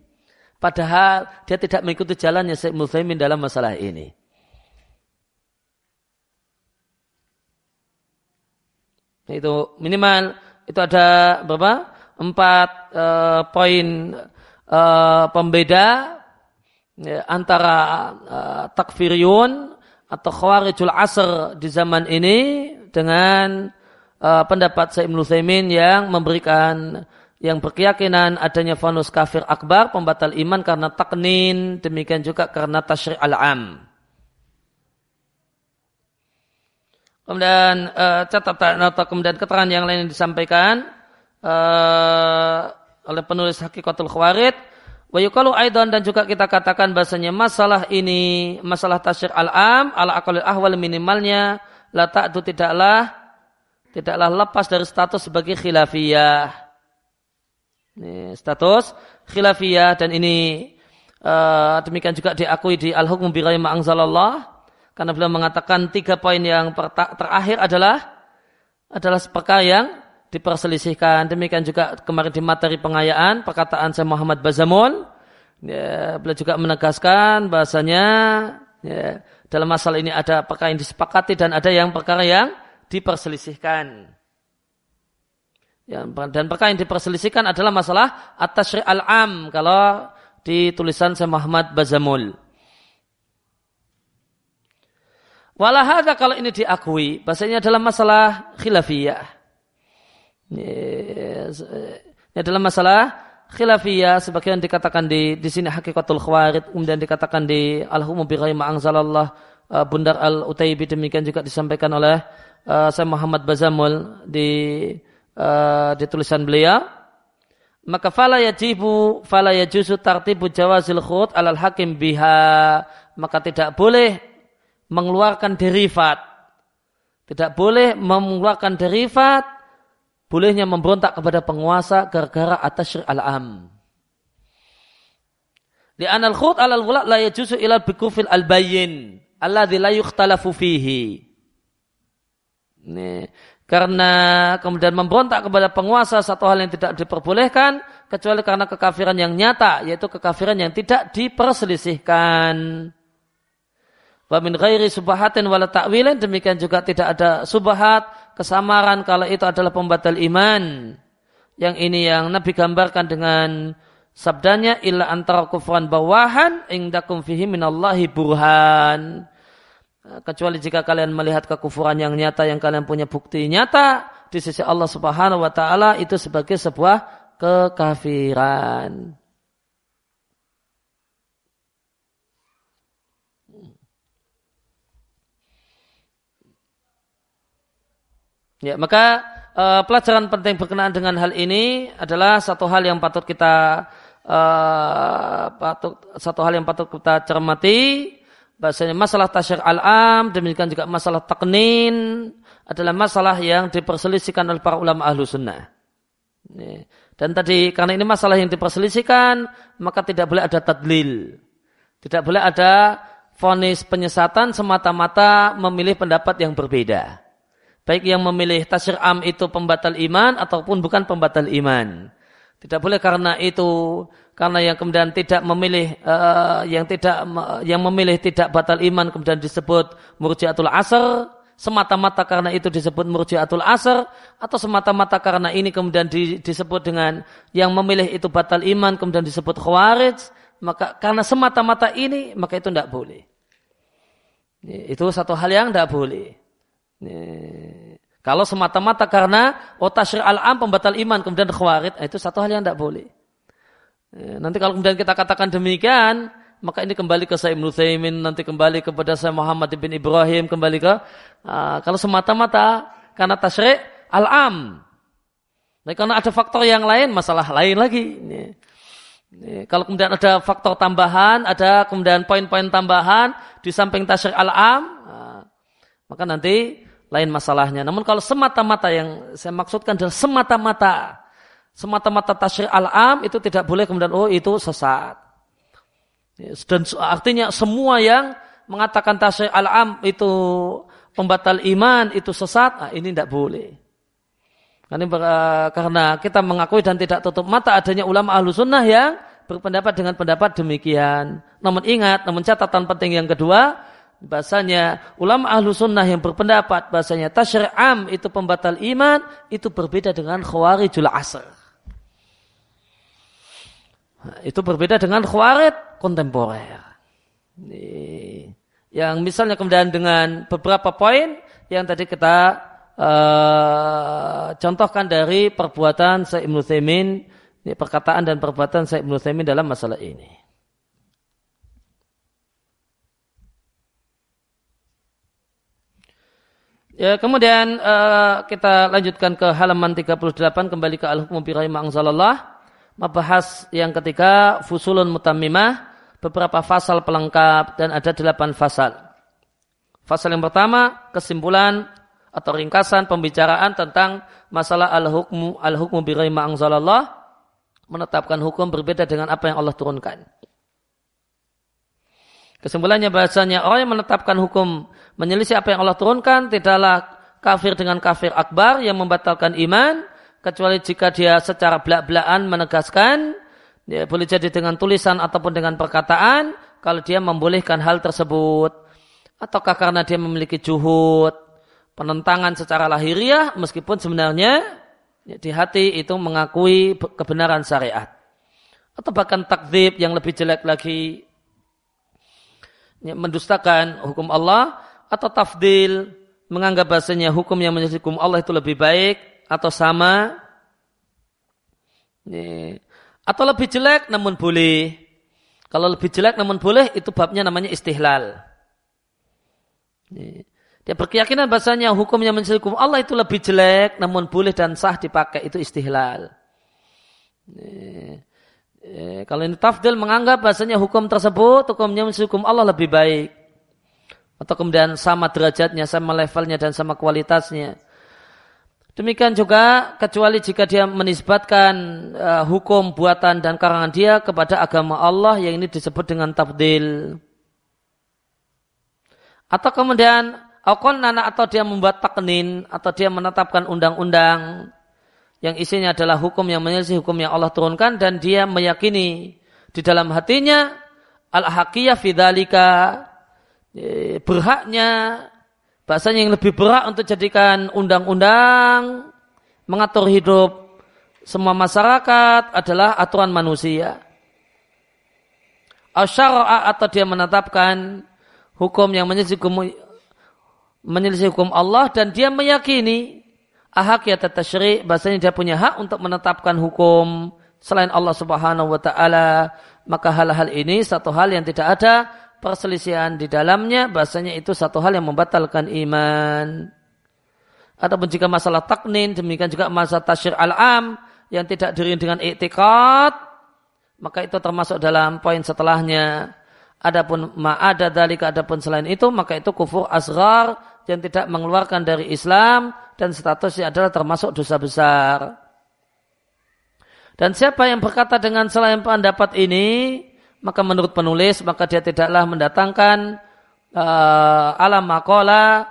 A: padahal dia tidak mengikuti jalannya Syekh Ibnu Thaimin dalam masalah ini. Itu minimal itu ada berapa? Empat e, poin e, pembeda ya, antara e, takfiriyun atau khawarijul asr di zaman ini dengan uh, pendapat Syekh Ibnu yang memberikan yang berkeyakinan adanya fanus kafir akbar pembatal iman karena taknin demikian juga karena tasyri' al-am. Kemudian uh, catatan atau kemudian keterangan yang lain yang disampaikan uh, oleh penulis Hakikatul Khawarij Wa aidan dan juga kita katakan bahasanya masalah ini, masalah tasyir al-am, ala akalil ahwal minimalnya, la ta'du tidaklah, tidaklah lepas dari status sebagai khilafiyah. Ini status khilafiyah dan ini uh, demikian juga diakui di al-hukm bi ma'angzalallah. Karena beliau mengatakan tiga poin yang terakhir adalah adalah perkara yang diperselisihkan. Demikian juga kemarin di materi pengayaan perkataan saya Muhammad Bazamul. Ya, beliau juga menegaskan bahasanya ya, dalam masalah ini ada perkara yang disepakati dan ada yang perkara yang diperselisihkan. Ya, dan perkara yang diperselisihkan adalah masalah atas al-am kalau di tulisan saya Muhammad Bazamul. Walahada kalau ini diakui, bahasanya adalah masalah khilafiyah. Ini adalah masalah khilafiyah sebagian dikatakan di di sini hakikatul khawarid kemudian dikatakan di al-humu bi anzalallah uh, Bundar al-Utaibi demikian juga disampaikan oleh uh, Syekh Muhammad Bazamul di di tulisan beliau. Maka fala yajibu fala yajuzu tartibu jawazil khut alal hakim biha. Maka tidak boleh mengeluarkan derivat tidak boleh mengeluarkan derivat bolehnya memberontak kepada penguasa gara-gara atas al-am. Di anal khut alal wula la yajuzu ilal bikufil al bayin alladzi la yukhtalafu fihi. Ini, karena kemudian memberontak kepada penguasa satu hal yang tidak diperbolehkan kecuali karena kekafiran yang nyata yaitu kekafiran yang tidak diperselisihkan. Wa min ghairi subahatin wala ta'wilin demikian juga tidak ada subahat kesamaran kalau itu adalah pembatal iman. Yang ini yang Nabi gambarkan dengan sabdanya illa antara kufran bawahan indakum fihi minallahi burhan. Kecuali jika kalian melihat kekufuran yang nyata yang kalian punya bukti nyata di sisi Allah Subhanahu wa taala itu sebagai sebuah kekafiran. Ya, maka uh, pelajaran penting berkenaan dengan hal ini adalah satu hal yang patut kita uh, patut satu hal yang patut kita cermati bahasanya masalah tasyir al-am demikian juga masalah taknin adalah masalah yang diperselisihkan oleh para ulama ahlu sunnah. Dan tadi karena ini masalah yang diperselisihkan maka tidak boleh ada tadlil. Tidak boleh ada fonis penyesatan semata-mata memilih pendapat yang berbeda. Baik yang memilih tasir am itu pembatal iman ataupun bukan pembatal iman. Tidak boleh karena itu karena yang kemudian tidak memilih uh, yang tidak yang memilih tidak batal iman kemudian disebut murjiatul asr semata-mata karena itu disebut murjiatul asr atau semata-mata karena ini kemudian di, disebut dengan yang memilih itu batal iman kemudian disebut khawarij maka karena semata-mata ini maka itu tidak boleh. Itu satu hal yang tidak boleh. Kalau semata-mata karena otasir al-am pembatal iman kemudian khawarid itu satu hal yang tidak boleh. Nanti kalau kemudian kita katakan demikian, maka ini kembali ke saya Ibnu nanti kembali kepada saya Muhammad bin Ibrahim, kembali ke uh, kalau semata-mata karena tasyrik al-am. Nah, karena ada faktor yang lain, masalah lain lagi. Ini. Ini, kalau kemudian ada faktor tambahan, ada kemudian poin-poin tambahan di samping tasyrik al-am, uh, maka nanti lain masalahnya. Namun kalau semata-mata yang saya maksudkan adalah semata-mata semata-mata tasyri' al-am itu tidak boleh kemudian oh itu sesat. Dan artinya semua yang mengatakan tasyri' al-am itu pembatal iman itu sesat, nah ini tidak boleh. Karena kita mengakui dan tidak tutup mata adanya ulama ahlu sunnah yang berpendapat dengan pendapat demikian. Namun ingat, namun catatan penting yang kedua, bahasanya ulama ahlu sunnah yang berpendapat bahasanya tasyri'am itu pembatal iman itu berbeda dengan khawarijul asr. Itu berbeda dengan khawarid kontemporer. Yang misalnya kemudian dengan beberapa poin yang tadi kita uh, contohkan dari perbuatan Syekh Ibnu perkataan dan perbuatan Syekh Ibnu dalam masalah ini. Ya, kemudian uh, kita lanjutkan ke halaman 38 kembali ke al-hukmu bi anzalallah. Mabahas yang ketiga fusulun mutammimah beberapa fasal pelengkap dan ada delapan fasal. Fasal yang pertama kesimpulan atau ringkasan pembicaraan tentang masalah al-hukmu al-hukmu bi anzalallah menetapkan hukum berbeda dengan apa yang Allah turunkan. Kesimpulannya bahasanya orang yang menetapkan hukum menyelisih apa yang Allah turunkan tidaklah kafir dengan kafir akbar yang membatalkan iman kecuali jika dia secara belak-belakan menegaskan ya, boleh jadi dengan tulisan ataupun dengan perkataan kalau dia membolehkan hal tersebut. Ataukah karena dia memiliki juhud penentangan secara lahiriah meskipun sebenarnya ya, di hati itu mengakui kebenaran syariat. Atau bahkan takzib yang lebih jelek lagi mendustakan hukum Allah atau tafdil menganggap bahasanya hukum yang menjadi hukum Allah itu lebih baik atau sama. Ya, atau lebih jelek namun boleh. Kalau lebih jelek namun boleh itu babnya namanya istihlal. Ya, dia berkeyakinan bahasanya hukum yang menjadi hukum Allah itu lebih jelek namun boleh dan sah dipakai itu istihlal Eh, kalau ini tafdil menganggap bahasanya hukum tersebut hukumnya hukum Allah lebih baik atau kemudian sama derajatnya, sama levelnya dan sama kualitasnya. Demikian juga kecuali jika dia menisbatkan uh, hukum buatan dan karangan dia kepada agama Allah yang ini disebut dengan tafdil. Atau kemudian atau dia membuat taknin atau dia menetapkan undang-undang yang isinya adalah hukum yang menyelisih hukum yang Allah turunkan dan dia meyakini di dalam hatinya al-haqiyah fidalika e, berhaknya bahasanya yang lebih berat untuk jadikan undang-undang mengatur hidup semua masyarakat adalah aturan manusia. Asyara'a atau dia menetapkan hukum yang menyelisih menyelisih hukum Allah dan dia meyakini ahak ya tatasyri bahasanya dia punya hak untuk menetapkan hukum selain Allah Subhanahu wa taala maka hal-hal ini satu hal yang tidak ada perselisihan di dalamnya bahasanya itu satu hal yang membatalkan iman Ataupun jika masalah taknin, demikian juga masalah tasyir al-am yang tidak diri dengan iktikad, maka itu termasuk dalam poin setelahnya. Adapun ma'ada dalika adapun selain itu, maka itu kufur asgar yang tidak mengeluarkan dari Islam dan statusnya adalah termasuk dosa besar. Dan siapa yang berkata dengan selain pendapat ini, maka menurut penulis, maka dia tidaklah mendatangkan uh, alam makola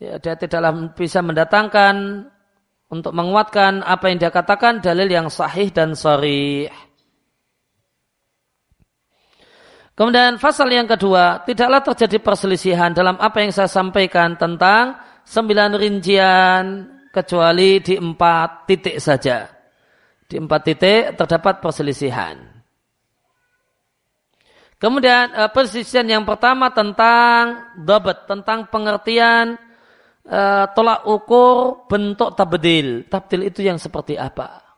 A: ya, dia tidaklah bisa mendatangkan untuk menguatkan apa yang dia katakan dalil yang sahih dan sharih. Kemudian pasal yang kedua, tidaklah terjadi perselisihan dalam apa yang saya sampaikan tentang sembilan rincian kecuali di empat titik saja. Di empat titik terdapat perselisihan. Kemudian eh, perselisihan yang pertama tentang dobat, tentang pengertian uh, tolak ukur bentuk tabdil. Tabdil itu yang seperti apa?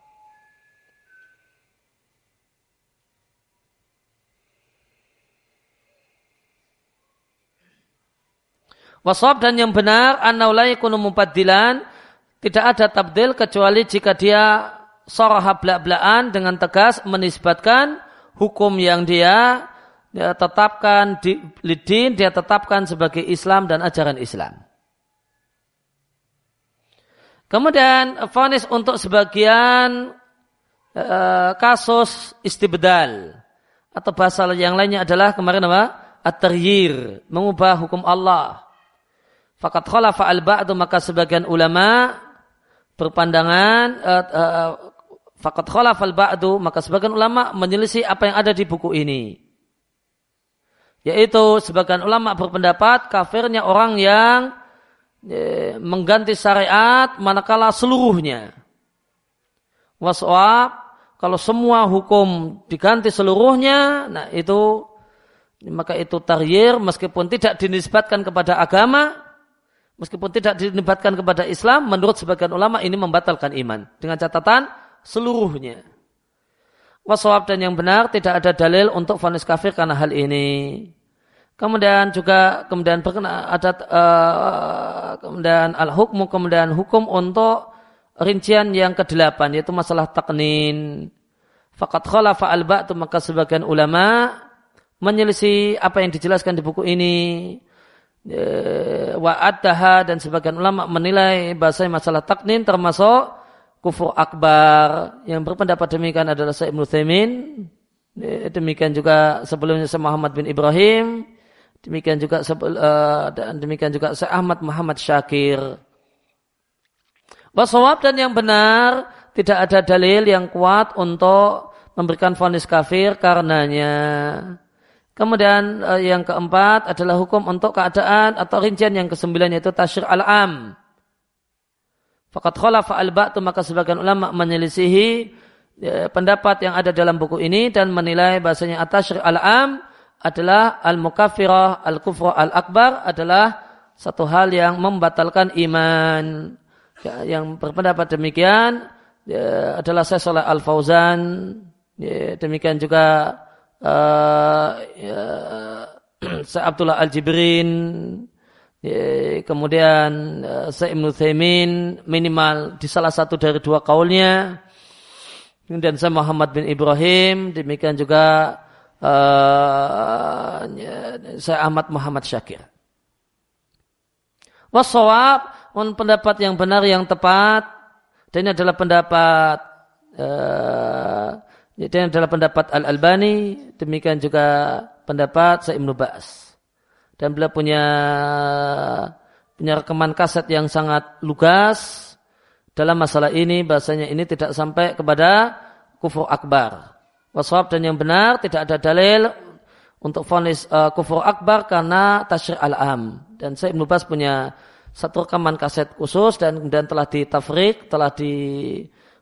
A: Wasab dan yang benar annaulai kunu mubaddilan tidak ada tabdil kecuali jika dia soroha belak-belakan dengan tegas menisbatkan hukum yang dia, dia tetapkan di lidin, dia tetapkan sebagai Islam dan ajaran Islam. Kemudian fonis untuk sebagian uh, kasus istibdal atau bahasa yang lainnya adalah kemarin apa? At-taryir, mengubah hukum Allah. Fakat khalafa al-ba'du maka sebagian ulama berpandangan uh, uh, fakat khalafa al-ba'du maka sebagian ulama menyelisih apa yang ada di buku ini. Yaitu sebagian ulama berpendapat kafirnya orang yang mengganti syariat manakala seluruhnya. Waswab kalau semua hukum diganti seluruhnya, nah itu maka itu taryir meskipun tidak dinisbatkan kepada agama, meskipun tidak dinisbatkan kepada Islam, menurut sebagian ulama ini membatalkan iman dengan catatan seluruhnya. Waswab dan yang benar tidak ada dalil untuk vonis kafir karena hal ini. Kemudian juga kemudian berkena ada uh, kemudian al hukmu kemudian hukum untuk rincian yang kedelapan yaitu masalah taknin. Fakat khalafa al maka sebagian ulama menyelisih apa yang dijelaskan di buku ini. Wa addaha dan sebagian ulama menilai bahasa masalah taknin termasuk kufur akbar yang berpendapat demikian adalah Sa'ib Nuthaimin demikian juga sebelumnya Syekh Muhammad bin Ibrahim Demikian juga uh, dan demikian juga Syekh Ahmad Muhammad Syakir. Wasawab dan yang benar tidak ada dalil yang kuat untuk memberikan vonis kafir karenanya. Kemudian uh, yang keempat adalah hukum untuk keadaan atau rincian yang kesembilan yaitu tasyir al-am. Fakat khalafa al-ba'tu maka sebagian ulama menyelisihi ya, pendapat yang ada dalam buku ini dan menilai bahasanya atasyir al-am adalah al-mukafirah, al-kufra al-akbar adalah satu hal yang membatalkan iman. Ya, yang berpendapat demikian ya, adalah saya Saleh Al-Fauzan. Ya, demikian juga uh, ya, Abdullah Al-Jibrin. Ya, kemudian uh, saya Ibn Thaymin minimal di salah satu dari dua kaulnya. Kemudian saya Muhammad bin Ibrahim. Demikian juga uh, saya Ahmad Muhammad Syakir. Wasawab pendapat yang benar yang tepat dan ini adalah pendapat uh, ini adalah pendapat Al Albani demikian juga pendapat Sa'im Nubas dan beliau punya punya rekaman kaset yang sangat lugas. Dalam masalah ini bahasanya ini tidak sampai kepada kufur akbar. Waswab dan yang benar tidak ada dalil untuk vonis uh, kufur akbar karena tasyri al-am. Dan Ibnu Bas punya satu rekaman kaset khusus dan kemudian telah ditafrik, telah di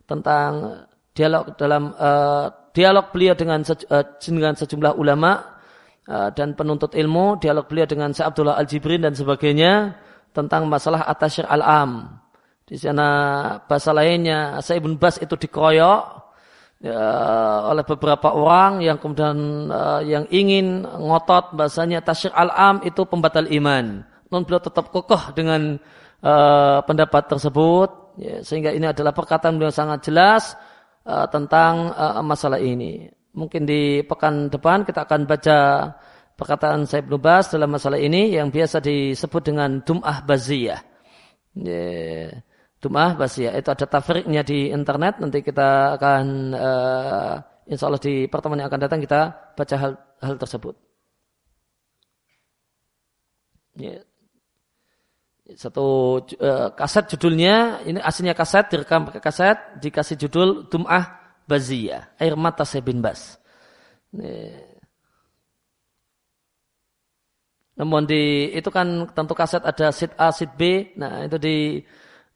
A: tentang dialog dalam uh, dialog beliau dengan se, uh, dengan sejumlah ulama uh, dan penuntut ilmu, dialog beliau dengan Syekh Abdullah Al-Jibrin dan sebagainya tentang masalah atasyir al-am. Di sana bahasa lainnya saya Ibnu Bas itu dikeroyok ya, oleh beberapa orang yang kemudian uh, yang ingin ngotot bahasanya tasyir al-am itu pembatal iman. Non beliau tetap kokoh dengan uh, pendapat tersebut ya, sehingga ini adalah perkataan beliau sangat jelas uh, tentang uh, masalah ini. Mungkin di pekan depan kita akan baca perkataan saya belum bahas dalam masalah ini yang biasa disebut dengan dum'ah baziyah. Dum'ah baziyah itu ada tafriknya di internet nanti kita akan uh, insya Allah di pertemuan yang akan datang kita baca hal, hal tersebut. Yeah. Satu uh, kaset judulnya ini aslinya kaset direkam pakai kaset dikasih judul Dum'ah Baziyah air mata Sebin Bas. Yeah. Namun di itu kan tentu kaset ada seat A, seat B. Nah itu di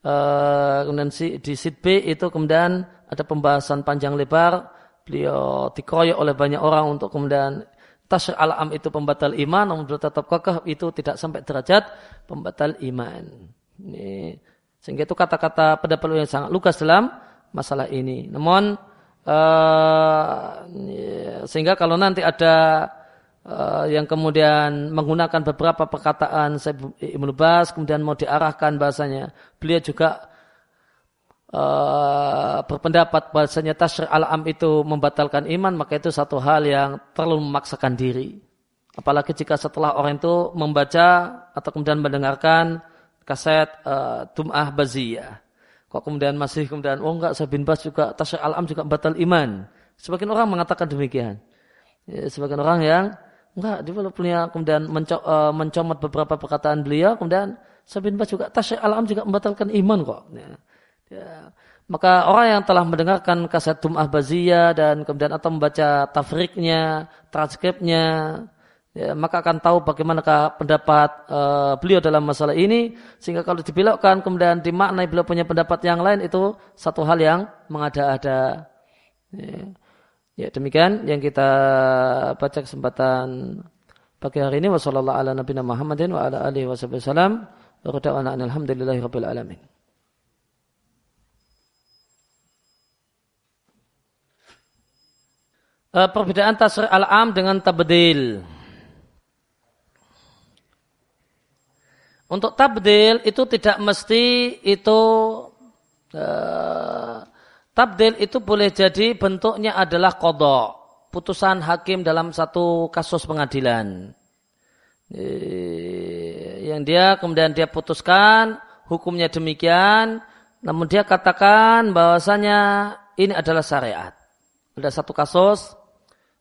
A: uh, kemudian di seat B itu kemudian ada pembahasan panjang lebar. Beliau dikeroyok oleh banyak orang untuk kemudian tasyir alam itu pembatal iman, namun tetap kokoh itu tidak sampai derajat pembatal iman. Ini, sehingga itu kata-kata pendapat yang sangat lugas dalam masalah ini. Namun uh, sehingga kalau nanti ada uh, yang kemudian menggunakan beberapa perkataan Ibnu Bas kemudian mau diarahkan bahasanya beliau juga uh, berpendapat bahasanya tasyri al-am itu membatalkan iman maka itu satu hal yang terlalu memaksakan diri apalagi jika setelah orang itu membaca atau kemudian mendengarkan kaset uh, Tum'ah Baziyah kok kemudian masih kemudian oh enggak saya Bas juga tasyri al-am juga batal iman sebagian orang mengatakan demikian ya, sebagian orang yang Enggak, dia punya kemudian menco, uh, mencomot beberapa perkataan beliau, kemudian Sabin Bas juga tasyik alam juga membatalkan iman kok. Ya. Ya. Maka orang yang telah mendengarkan kaset Tum'ah Baziyah dan kemudian atau membaca tafriknya, transkripnya, ya, maka akan tahu bagaimanakah pendapat uh, beliau dalam masalah ini sehingga kalau dibelokkan kemudian dimaknai beliau punya pendapat yang lain itu satu hal yang mengada-ada. Ya. Ya demikian yang kita baca kesempatan pagi hari ini ala nabiyina Muhammadin wa ala alihi wasallam wa alhamdulillahi rabbil alamin. Uh, perbedaan tasri al-am dengan tabdil. Untuk tabdil itu tidak mesti itu uh, Tabdil itu boleh jadi bentuknya adalah kodok. Putusan hakim dalam satu kasus pengadilan. Yang dia kemudian dia putuskan hukumnya demikian. Namun dia katakan bahwasanya ini adalah syariat. Ada satu kasus.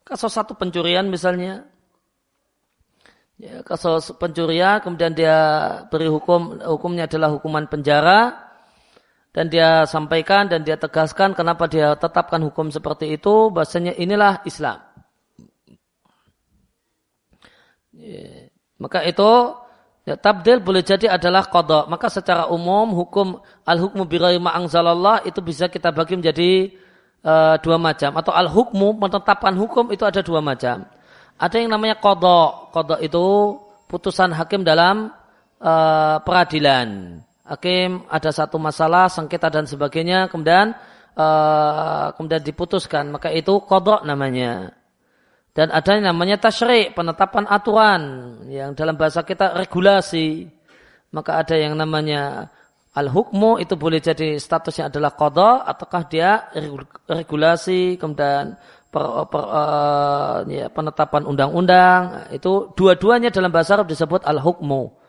A: Kasus satu pencurian misalnya. Ya, kasus pencurian kemudian dia beri hukum hukumnya adalah hukuman penjara dan dia sampaikan dan dia tegaskan kenapa dia tetapkan hukum seperti itu bahasanya inilah Islam. Ya. Maka itu ya, tabdil boleh jadi adalah kodok. Maka secara umum hukum al-hukmu birai ma'angzalallah itu bisa kita bagi menjadi uh, dua macam. Atau al-hukmu menetapkan hukum itu ada dua macam. Ada yang namanya kodok. Kodok itu putusan hakim dalam uh, peradilan hakim ada satu masalah sengketa dan sebagainya kemudian uh, kemudian diputuskan maka itu kodok namanya dan ada yang namanya tasyrik penetapan aturan yang dalam bahasa kita regulasi maka ada yang namanya al hukmu itu boleh jadi statusnya adalah kodok ataukah dia regulasi kemudian per, per, uh, ya, penetapan undang-undang itu dua-duanya dalam bahasa Arab disebut al hukmu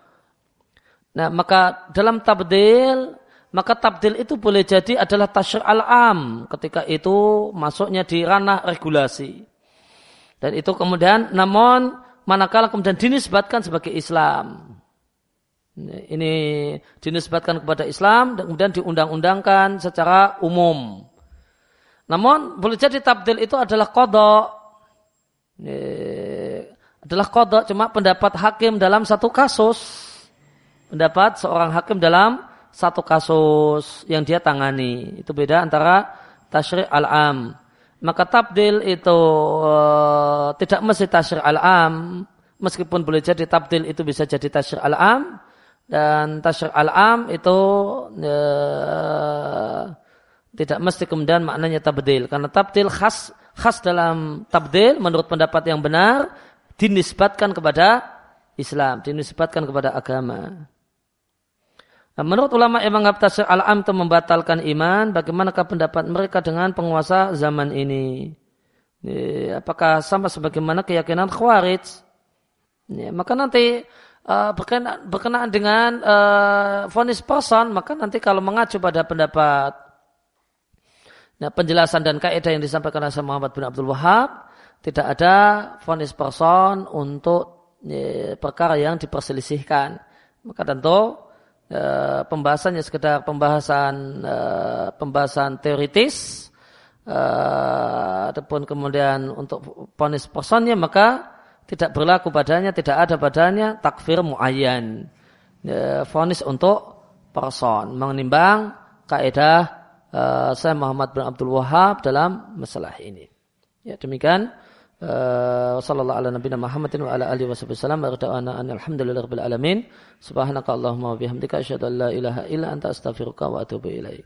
A: Nah, maka dalam tabdil, maka tabdil itu boleh jadi adalah tasyir al-am ketika itu masuknya di ranah regulasi. Dan itu kemudian, namun manakala kemudian dinisbatkan sebagai Islam. Ini dinisbatkan kepada Islam dan kemudian diundang-undangkan secara umum. Namun boleh jadi tabdil itu adalah kodok. Adalah kodok cuma pendapat hakim dalam satu kasus pendapat seorang hakim dalam satu kasus yang dia tangani. Itu beda antara tasyri' al-am. Maka tabdil itu uh, tidak mesti tasyri' al-am. Meskipun boleh jadi tabdil itu bisa jadi tasyri' al-am. Dan tasyri' al-am itu uh, tidak mesti kemudian maknanya tabdil. Karena tabdil khas khas dalam tabdil menurut pendapat yang benar dinisbatkan kepada Islam, dinisbatkan kepada agama. Menurut ulama yang menganggap al-am itu membatalkan iman, bagaimanakah pendapat mereka dengan penguasa zaman ini? Apakah sama sebagaimana keyakinan Khawarij? Ya, maka nanti uh, berkenaan, berkenaan dengan uh, vonis person, maka nanti kalau mengacu pada pendapat nah, penjelasan dan kaidah yang disampaikan oleh Muhammad bin Abdul Wahab, tidak ada vonis person untuk ya, perkara yang diperselisihkan. Maka tentu e, pembahasannya sekedar pembahasan e, pembahasan teoritis e, ataupun kemudian untuk ponis personnya maka tidak berlaku padanya, tidak ada padanya takfir muayyan. E, fonis untuk person menimbang kaidah e, saya Muhammad bin Abdul Wahab dalam masalah ini. Ya demikian Uh, sallallahu ala nabiyina Muhammadin wa ala alihi wasallam wa rada'ana alhamdulillahirabbil alamin subhanaka allahumma wa bihamdika asyhadu an la ilaha illa anta astaghfiruka wa atubu ilaik